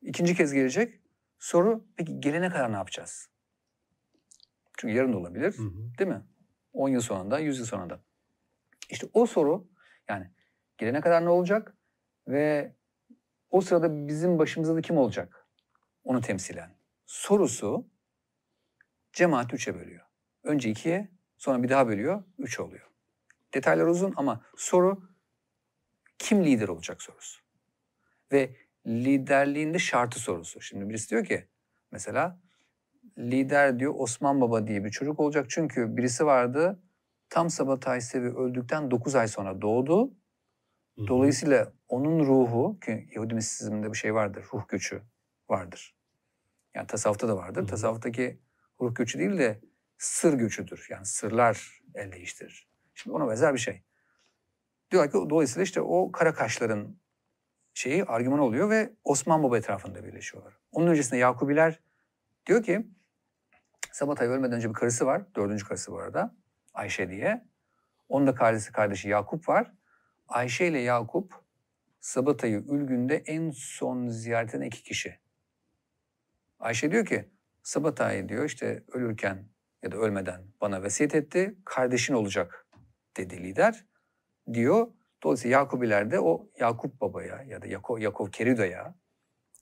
ikinci kez gelecek. Soru peki gelene kadar ne yapacağız? Çünkü yarın da olabilir hı hı. değil mi? 10 yıl sonunda, 100 yıl sonunda. İşte o soru yani gelene kadar ne olacak ve o sırada bizim başımızda da kim olacak? Onu temsilen. Sorusu cemaat üçe bölüyor. Önce ikiye, sonra bir daha bölüyor, üç oluyor. Detaylar uzun ama soru kim lider olacak sorusu. Ve liderliğinde şartı sorusu. Şimdi birisi diyor ki mesela lider diyor Osman Baba diye bir çocuk olacak. Çünkü birisi vardı tam Sabatay Sevi öldükten 9 ay sonra doğdu. Dolayısıyla onun ruhu, ki Yahudi mistisizminde bir şey vardır, ruh göçü vardır. Yani tasavvufta da vardır. Tasavvuftaki ruh göçü değil de sır göçüdür. Yani sırlar el değiştirir. Şimdi ona benzer bir şey. Diyorlar ki dolayısıyla işte o kara kaşların şeyi argüman oluyor ve Osman Baba etrafında birleşiyorlar. Onun öncesinde Yakubiler diyor ki Sabatay ölmeden önce bir karısı var. Dördüncü karısı bu arada. Ayşe diye. Onun da kardeşi, kardeşi Yakup var. Ayşe ile Yakup Sabatay'ı Ülgün'de en son ziyaret eden iki kişi. Ayşe diyor ki Sabatay diyor işte ölürken ya da ölmeden bana vesiyet etti. Kardeşin olacak dedi lider diyor. Dolayısıyla Yakubiler de o Yakup babaya ya da Yakov, Yakov Kerida'ya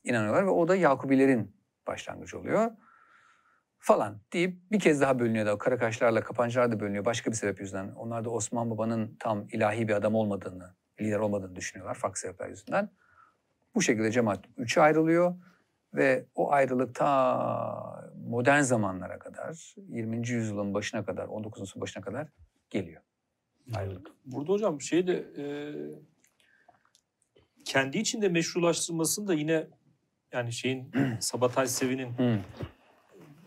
inanıyorlar ve o da Yakubilerin başlangıcı oluyor falan deyip bir kez daha bölünüyor da Karakaşlarla Kapancılar da bölünüyor başka bir sebep yüzünden. Onlar da Osman Baba'nın tam ilahi bir adam olmadığını, lider olmadığını düşünüyorlar farklı sebepler yüzünden. Bu şekilde cemaat üçe ayrılıyor ve o ayrılık ta modern zamanlara kadar, 20. yüzyılın başına kadar, 19. yüzyılın başına kadar geliyor. Ayrılık. Burada hocam şey de e, kendi içinde meşrulaştırmasını da yine yani şeyin Sabatay Sevi'nin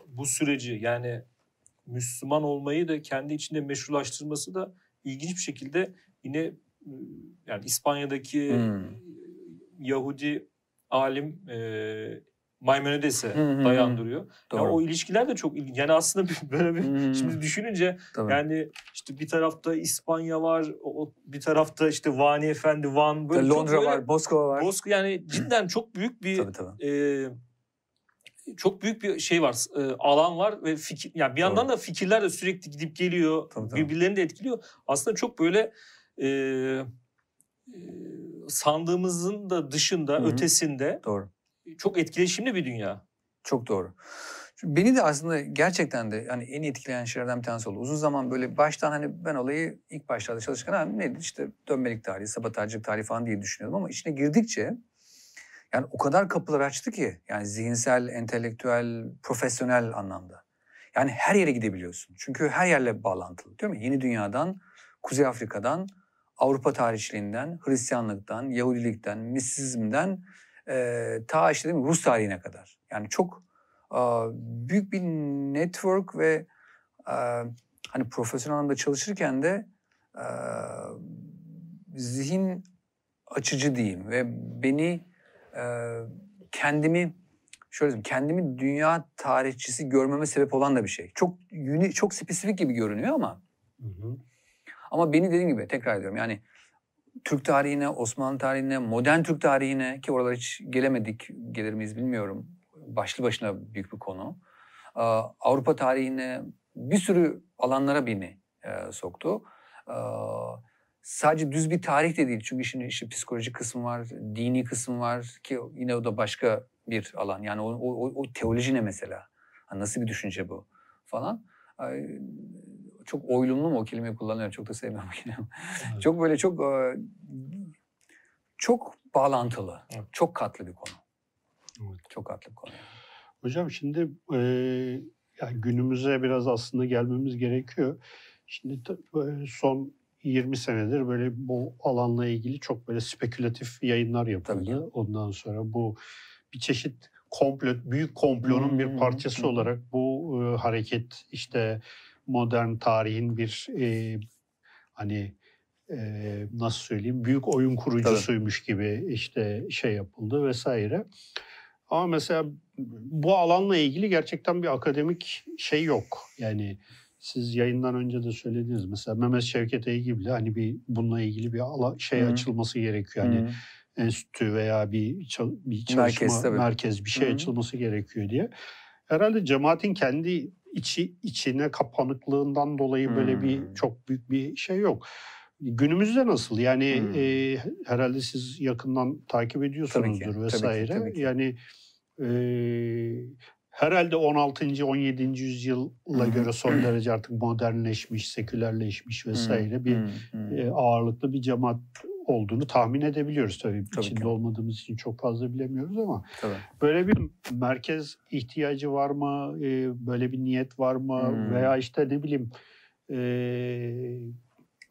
bu süreci yani Müslüman olmayı da kendi içinde meşrulaştırması da ilginç bir şekilde yine ıı, yani İspanya'daki hmm. Yahudi alim e, Maimonides'e dayandırıyor. Yani o ilişkiler de çok ilginç. Yani aslında böyle bir hmm. şimdi düşününce Tabii. yani işte bir tarafta İspanya var, o bir tarafta işte Vani Efendi, Van böyle Londra böyle, var, Moskova var. Moskova yani cidden çok büyük bir tabii, tabii. E, çok büyük bir şey var, e, alan var ve fikir yani bir yandan da fikirler de sürekli gidip geliyor, Tabii, tabii. birbirlerini de etkiliyor. Aslında çok böyle e, e, sandığımızın da dışında, Hı hı. ötesinde Doğru. Çok etkileşimli bir dünya. Çok doğru. Çünkü beni de aslında gerçekten de hani en etkileyen şeylerden bir tanesi oldu. Uzun zaman böyle baştan hani ben olayı ilk başlarda çalışırken ha, neydi işte dönmelik tarihi, sabotajcılık tarihi falan diye düşünüyordum ama içine girdikçe yani o kadar kapılar açtı ki yani zihinsel, entelektüel, profesyonel anlamda. Yani her yere gidebiliyorsun. Çünkü her yerle bağlantılı değil mi? Yeni Dünya'dan, Kuzey Afrika'dan, Avrupa tarihçiliğinden, Hristiyanlıktan, Yahudilikten, Misizmden e, ta işte değil mi, Rus tarihine kadar. Yani çok e, büyük bir network ve e, hani profesyonel anlamda çalışırken de e, zihin açıcı diyeyim ve beni e, kendimi şöyle diyeyim, kendimi dünya tarihçisi görmeme sebep olan da bir şey. Çok çok spesifik gibi görünüyor ama Hı hı. ama beni dediğim gibi tekrar ediyorum yani Türk tarihine, Osmanlı tarihine, modern Türk tarihine ki oralara hiç gelemedik, gelir miyiz bilmiyorum. Başlı başına büyük bir konu. Avrupa tarihine bir sürü alanlara beni e, soktu. Sadece düz bir tarih de değil çünkü şimdi işte psikolojik kısmı var, dini kısmı var ki yine o da başka bir alan. Yani o, o, o- teoloji ne mesela? Nasıl bir düşünce bu falan. Çok oylumlu mu o kelimeyi kullanıyorum. Çok da sevmiyorum o kelimeyi. Evet. Çok böyle çok e, çok bağlantılı, Evet. çok katlı bir konu. Evet. Çok katlı bir konu. Hocam şimdi e, yani günümüze biraz aslında gelmemiz gerekiyor. Şimdi son 20 senedir böyle bu alanla ilgili çok böyle spekülatif yayınlar yapıldı. Tabii Ondan sonra bu bir çeşit komplo, büyük komplonun bir parçası hı hı. olarak bu e, hareket işte modern tarihin bir e, hani e, nasıl söyleyeyim büyük oyun kurucusuymuş gibi işte şey yapıldı vesaire. Ama mesela bu alanla ilgili gerçekten bir akademik şey yok. Yani siz yayından önce de söylediniz mesela Mehmet Şevket Eygib'le hani bir bununla ilgili bir ala, şey Hı. açılması gerekiyor. Hani enstitü veya bir çal- bir çalışma Merkez, merkez, tabii. bir şey Hı hı. açılması gerekiyor diye. Herhalde cemaatin kendi içi içine kapanıklığından dolayı böyle bir Hmm. çok büyük bir şey yok. Günümüzde nasıl? Yani Hmm. e, herhalde siz yakından takip ediyorsunuzdur tabii ki, vesaire. tabii ki. Yani e, herhalde 16. 17. yüzyılla hı. göre son derece artık modernleşmiş, sekülerleşmiş vesaire bir Hı, hı. e, ağırlıklı bir cemaat olduğunu tahmin edebiliyoruz tabii. Tabii İçinde ki. olmadığımız için çok fazla bilemiyoruz ama Tabii. böyle bir merkez ihtiyacı var mı? E, böyle bir niyet var mı? Hmm. Veya işte ne bileyim e,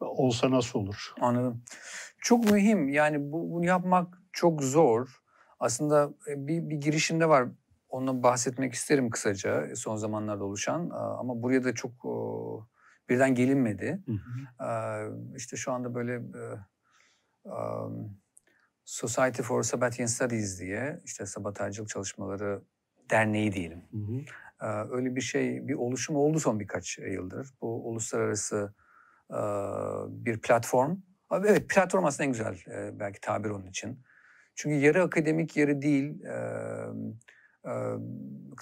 olsa nasıl olur? Anladım. Çok mühim. Yani bu, bunu yapmak çok zor. Aslında e, bir, bir girişimde var. Ondan bahsetmek isterim kısaca son zamanlarda oluşan. Ama buraya da çok birden gelinmedi. Hı hı. İşte şu anda böyle e, um, Society for Sabbatean Studies diye işte sabotajcılık çalışmaları derneği diyelim. Hı hı. Ee, Öyle bir şey, bir oluşum oldu son birkaç yıldır. Bu uluslararası e, bir platform. Abi Evet, platform aslında en güzel e, belki tabir onun için. Çünkü yarı akademik, yarı değil. e, e,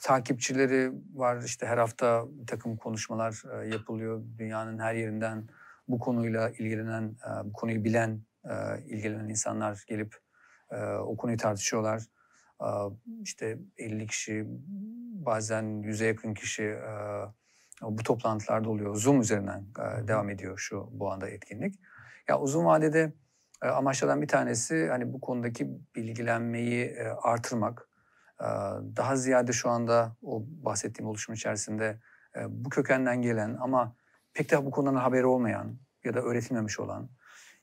Takipçileri var, işte her hafta bir takım konuşmalar e, yapılıyor. Dünyanın her yerinden bu konuyla ilgilenen, e, bu konuyu bilen, e, ilgilenen insanlar gelip e, o konuyu tartışıyorlar. E, İşte 50 kişi, bazen yüze yakın kişi e, bu toplantılarda oluyor. Zoom üzerinden e, devam ediyor şu bu anda etkinlik. Ya uzun vadede e, amaçlardan bir tanesi hani bu konudaki bilgilenmeyi e, artırmak. E, Daha ziyade şu anda o bahsettiğim oluşum içerisinde e, bu kökenden gelen ama pek de bu konudan haberi olmayan ya da öğretilmemiş olan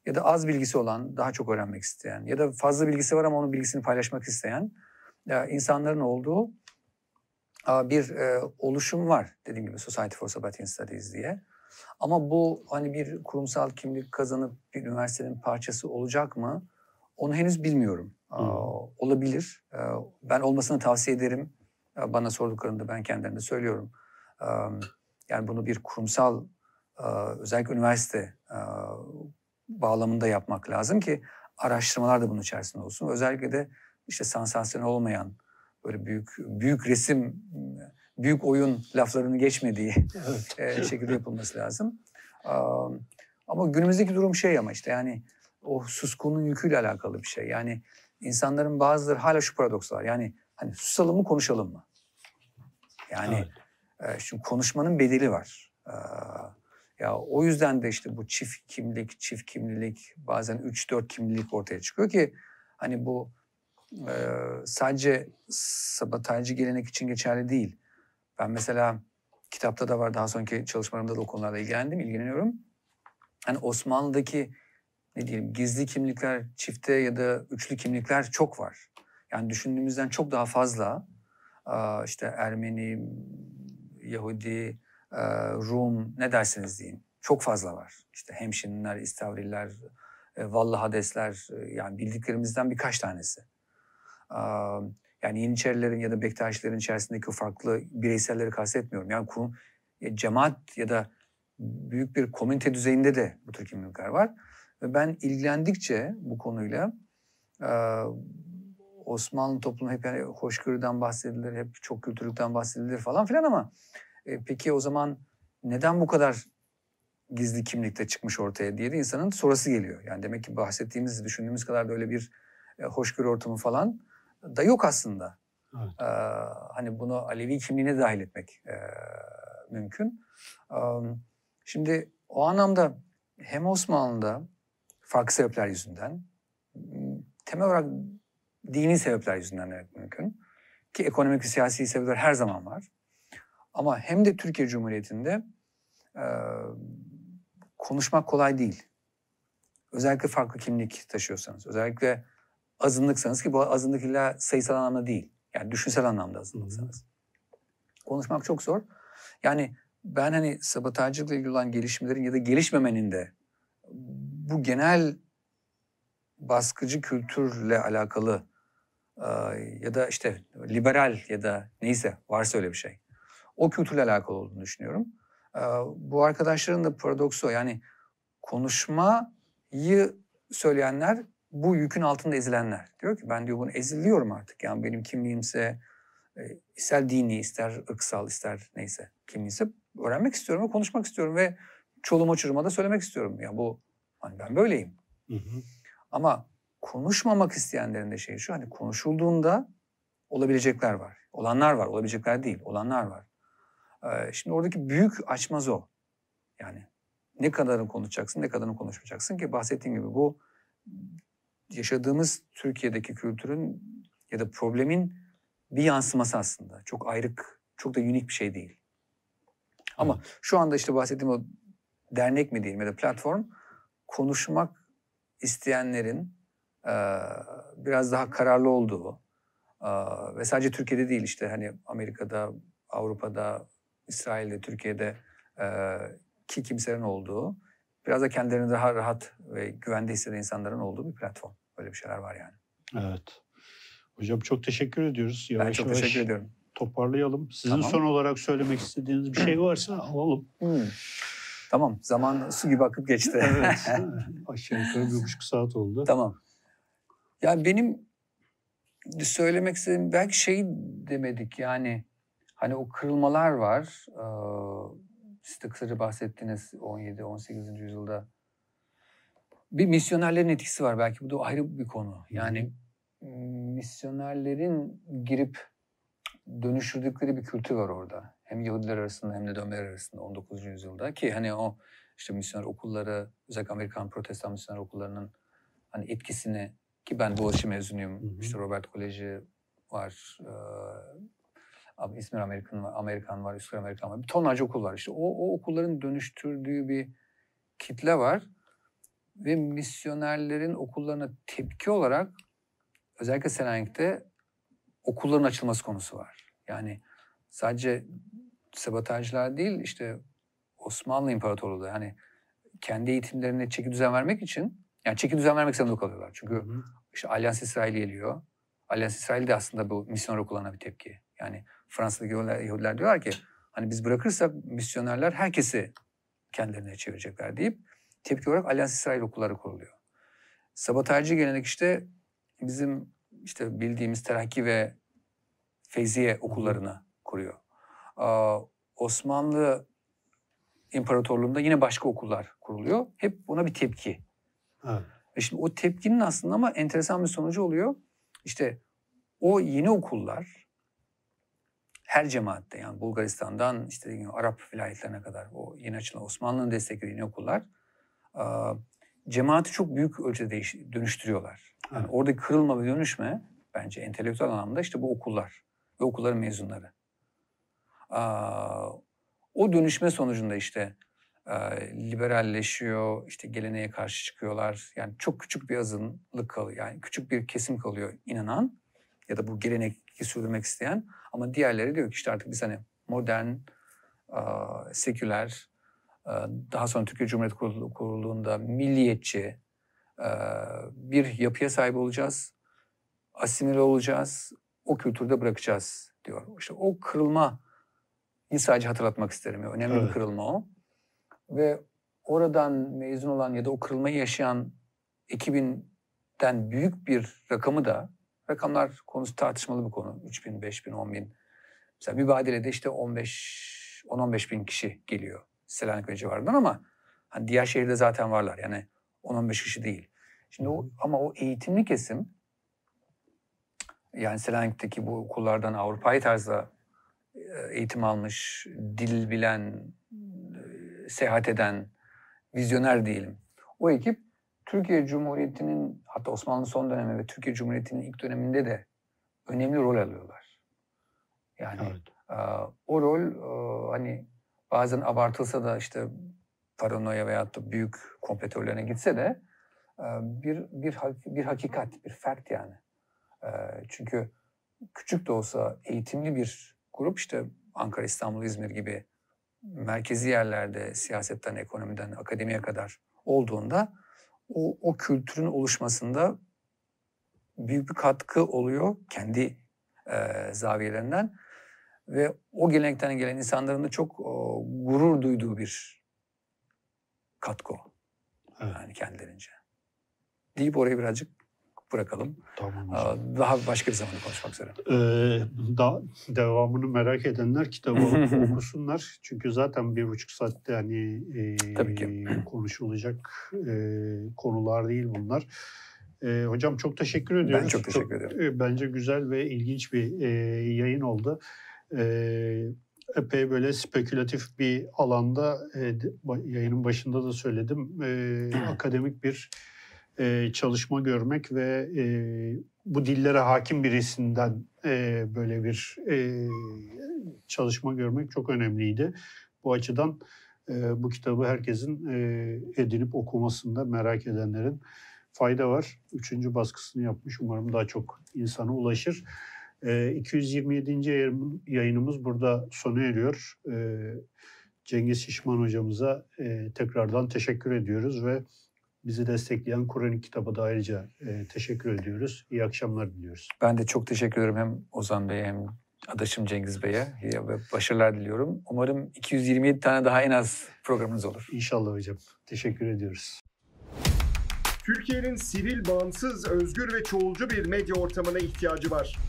ya da az bilgisi olan, daha çok öğrenmek isteyen ya da fazla bilgisi var ama onun bilgisini paylaşmak isteyen e, insanların olduğu e, bir e, oluşum var. Dediğim gibi Society for Sabbatian Studies diye. Ama bu hani bir kurumsal kimlik kazanıp bir üniversitenin parçası olacak mı? Onu henüz bilmiyorum. Hı. olabilir. Ben olmasını tavsiye ederim. Bana sorduklarında ben kendilerine söylüyorum. Yani bunu bir kurumsal özellikle üniversite bağlamında yapmak lazım ki araştırmalar da bunun içerisinde olsun. Özellikle de işte sansasyonel olmayan böyle büyük büyük resim, büyük oyun laflarını geçmediği Evet. e, şekilde yapılması lazım. Ama günümüzdeki durum şey ama işte yani o suskunun yüküyle alakalı bir şey. Yani insanların bazıları hala şu paradoks var. Yani hani susalım mı konuşalım mı? Yani e, şimdi konuşmanın bedeli var. Ee, ya o yüzden de işte bu çift kimlik, çift kimlilik, bazen 3-4 kimlilik ortaya çıkıyor ki hani bu e, sadece sabotajcı gelenek için geçerli değil. Ben mesela kitapta da var, daha sonraki çalışmalarımda da o konularla ilgilendim, ilgileniyorum. Hani Osmanlı'daki ne diyelim gizli kimlikler, çifte ya da üçlü kimlikler çok var. Yani düşündüğümüzden çok daha fazla işte Ermeni, Yahudi, Rum ne derseniz deyin. Çok fazla var. İşte Hemşinliler, İstavriler, Vallı Hadesler yani bildiklerimizden birkaç tanesi. Yani Yeniçerilerin ya da Bektaşilerin içerisindeki farklı bireyselleri kastetmiyorum. Yani ku- ya cemaat ya da büyük bir komünite düzeyinde de bu tür kimlikler var. Ve ben ilgilendikçe bu konuyla Osmanlı toplumu hep yani hoşgörüden bahsedilir, hep çok kültürlükten bahsedilir falan filan ama e, peki o zaman neden bu kadar gizli kimlikte çıkmış ortaya diye de insanın sorusu geliyor. Yani demek ki bahsettiğimiz, düşündüğümüz kadar da öyle bir e, hoşgörü ortamı falan da yok aslında. Evet. Ee, hani bunu Alevi kimliğine dahil etmek e, mümkün. Ee, şimdi o anlamda hem Osmanlı'da farklı sebepler yüzünden, temel olarak dini sebepler yüzünden demek mümkün. Ki ekonomik ve siyasi sebepler her zaman var. Ama hem de Türkiye Cumhuriyeti'nde e, konuşmak kolay değil. Özellikle farklı kimlik taşıyorsanız, özellikle azınlıksanız ki bu azınlık illa sayısal anlamda değil. Yani düşünsel anlamda azınlıksanız. Konuşmak çok zor. Yani ben hani sabotajcılıkla ilgili olan gelişmelerin ya da gelişmemenin de bu genel baskıcı kültürle alakalı ya da işte liberal ya da neyse varsa öyle bir şey. O kültürle alakalı olduğunu düşünüyorum. E, Bu arkadaşların da paradoksu o. yani konuşmayı söyleyenler bu yükün altında ezilenler. Diyor ki ben diyor bunu eziliyorum artık. Yani benim kimliğimse e, ister dini, ister ırksal, ister neyse kimliğimse öğrenmek istiyorum ve konuşmak istiyorum ve çoluğuma çocuğuma da söylemek istiyorum. Ya bu hani ben böyleyim. Hı hı. Ama konuşmamak isteyenlerin de şeyi şu hani konuşulduğunda olabilecekler var. Olanlar var, olabilecekler değil, olanlar var. Ee, şimdi oradaki büyük açmaz o. Yani ne kadarını konuşacaksın, ne kadarını konuşmayacaksın ki bahsettiğim gibi bu yaşadığımız Türkiye'deki kültürün ya da problemin bir yansıması aslında. Çok ayrık, çok da unik bir şey değil. Ama şu anda işte bahsettiğim o dernek mi diyelim ya da platform konuşmak isteyenlerin e, biraz daha kararlı olduğu e, ve sadece Türkiye'de değil işte hani Amerika'da, Avrupa'da, İsrail'de, Türkiye'de e, ki kimselerin olduğu biraz da kendilerini daha rahat ve güvende hisseden insanların olduğu bir platform. Böyle bir şeyler var yani. Evet. Hocam çok teşekkür ediyoruz. Yavaş ben çok yavaş teşekkür ediyorum. toparlayalım. Sizin Tamam. son olarak söylemek istediğiniz bir şey varsa alalım. Tamam zaman su gibi akıp geçti. evet. Aşağı yukarı bir buçuk saat oldu. Tamam. Ya benim söylemek istediğim belki şey demedik yani hani o kırılmalar var. Ee, siz de kısaca bahsettiniz 17-18. yüzyılda. Bir misyonerlerin etkisi var belki bu da ayrı bir konu. Yani misyonerlerin girip dönüştürdükleri bir kültür var orada. Hem Yahudiler arasında hem de Dönmeler arasında 19. yüzyılda ki hani o işte misyoner okulları özellikle Amerikan protestan misyoner okullarının hani etkisini ki ben Boğaziçi mezunuyum. Hı hı. İşte Robert Koleji var. Ee, İzmir Amerikan var, Amerikan var, Üsküdar Amerikan var. Bir tonlarca okul var. İşte o, o okulların dönüştürdüğü bir kitle var. Ve misyonerlerin okullarına tepki olarak özellikle Selanik'te okulların açılması konusu var. Yani sadece sabotajlar değil işte Osmanlı İmparatorluğu da hani kendi eğitimlerine çeki düzen vermek için yani çeki düzen vermek zorunda kalıyorlar. Çünkü Hı işte Alyans İsrail geliyor. Alyans İsrail de aslında bu misyoner okullarına bir tepki. Yani Fransa'daki Yahudiler, Yahudiler diyorlar ki hani biz bırakırsak misyonerler herkesi kendilerine çevirecekler deyip tepki olarak Alyans İsrail okulları kuruluyor. Sabotajcı gelenek işte bizim işte bildiğimiz terakki ve Feyziye okullarını kuruyor. Aa, Osmanlı İmparatorluğu'nda yine başka okullar kuruluyor. Hep buna bir tepki. Evet. Ve şimdi o tepkinin aslında ama enteresan bir sonucu oluyor. İşte o yeni okullar her cemaatte yani Bulgaristan'dan işte Arap vilayetlerine kadar o yeni açılan Osmanlı'nın desteklediği okullar aa, cemaati çok büyük ölçüde değiş, dönüştürüyorlar. Yani Evet. oradaki kırılma ve dönüşme bence entelektüel anlamda işte bu okullar ve okulların mezunları. O dönüşme sonucunda işte liberalleşiyor, işte geleneğe karşı çıkıyorlar. Yani çok küçük bir azınlık kalıyor. Yani küçük bir kesim kalıyor inanan ya da bu geleneği sürdürmek isteyen. Ama diğerleri diyor ki işte artık biz hani modern, seküler, daha sonra Türkiye Cumhuriyeti kurul- kurulduğunda milliyetçi bir yapıya sahip olacağız. Asimile olacağız. O kültürde bırakacağız diyor. İşte o kırılma sadece hatırlatmak isterim. ya. Önemli bir Evet. kırılma o. Ve oradan mezun olan ya da o kırılmayı yaşayan ekibinden büyük bir rakamı da rakamlar konusu tartışmalı bir konu. 3 bin, 5 bin, 10 bin. Mesela mübadelede işte 15, 10-15 bin kişi geliyor Selanik ve civarından ama hani diğer şehirde zaten varlar. Yani 10-15 kişi değil. Şimdi o, ama o eğitimli kesim yani Selanik'teki bu okullardan Avrupa'yı tarzda e, eğitim almış, dil bilen, e, seyahat eden, vizyoner diyelim. O ekip Türkiye Cumhuriyeti'nin hatta Osmanlı son dönemi ve Türkiye Cumhuriyeti'nin ilk döneminde de önemli rol alıyorlar. Yani Evet. e, o rol e, hani bazen abartılsa da işte paranoya veyahut da büyük komplo teorilerine gitse de e, bir bir bir hakikat, bir fact yani. E, Çünkü küçük de olsa eğitimli bir grup işte Ankara, İstanbul, İzmir gibi merkezi yerlerde siyasetten, ekonomiden, akademiye kadar olduğunda o, o kültürün oluşmasında büyük bir katkı oluyor kendi e, zaviyelerinden ve o gelenekten gelen insanların da çok o, gurur duyduğu bir katkı o. Evet. Yani kendilerince. Deyip orayı birazcık bırakalım. Tamam hocam. Daha başka bir zamanda konuşmak üzere. Ee, da, devamını merak edenler kitabı okusunlar. Çünkü zaten bir buçuk saatte hani e, Tabii ki. konuşulacak e, konular değil bunlar. E, hocam çok teşekkür ediyoruz. Ben çok teşekkür ederim. e, bence güzel ve ilginç bir e, yayın oldu. E, epey böyle spekülatif bir alanda e, yayının başında da söyledim. E, akademik bir e, çalışma görmek ve e, bu dillere hakim birisinden e, böyle bir e, çalışma görmek çok önemliydi. Bu açıdan e, bu kitabı herkesin e, edinip okumasında merak edenlerin fayda var. Üçüncü baskısını yapmış. Umarım daha çok insana ulaşır. E, 227. yayın- yayınımız burada sona eriyor. E, Cengiz Şişman hocamıza e, tekrardan teşekkür ediyoruz ve bizi destekleyen Kur'an kitabı da ayrıca e, teşekkür ediyoruz. İyi akşamlar diliyoruz. Ben de çok teşekkür ederim hem Ozan Bey'e hem adaşım Cengiz Bey'e ve başarılar diliyorum. Umarım 227 tane daha en az programınız olur. İnşallah hocam. Teşekkür ediyoruz. Türkiye'nin sivil, bağımsız, özgür ve çoğulcu bir medya ortamına ihtiyacı var.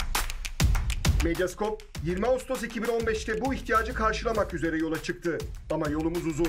Medyascope 20 Ağustos 2015'te bu ihtiyacı karşılamak üzere yola çıktı. Ama yolumuz uzun.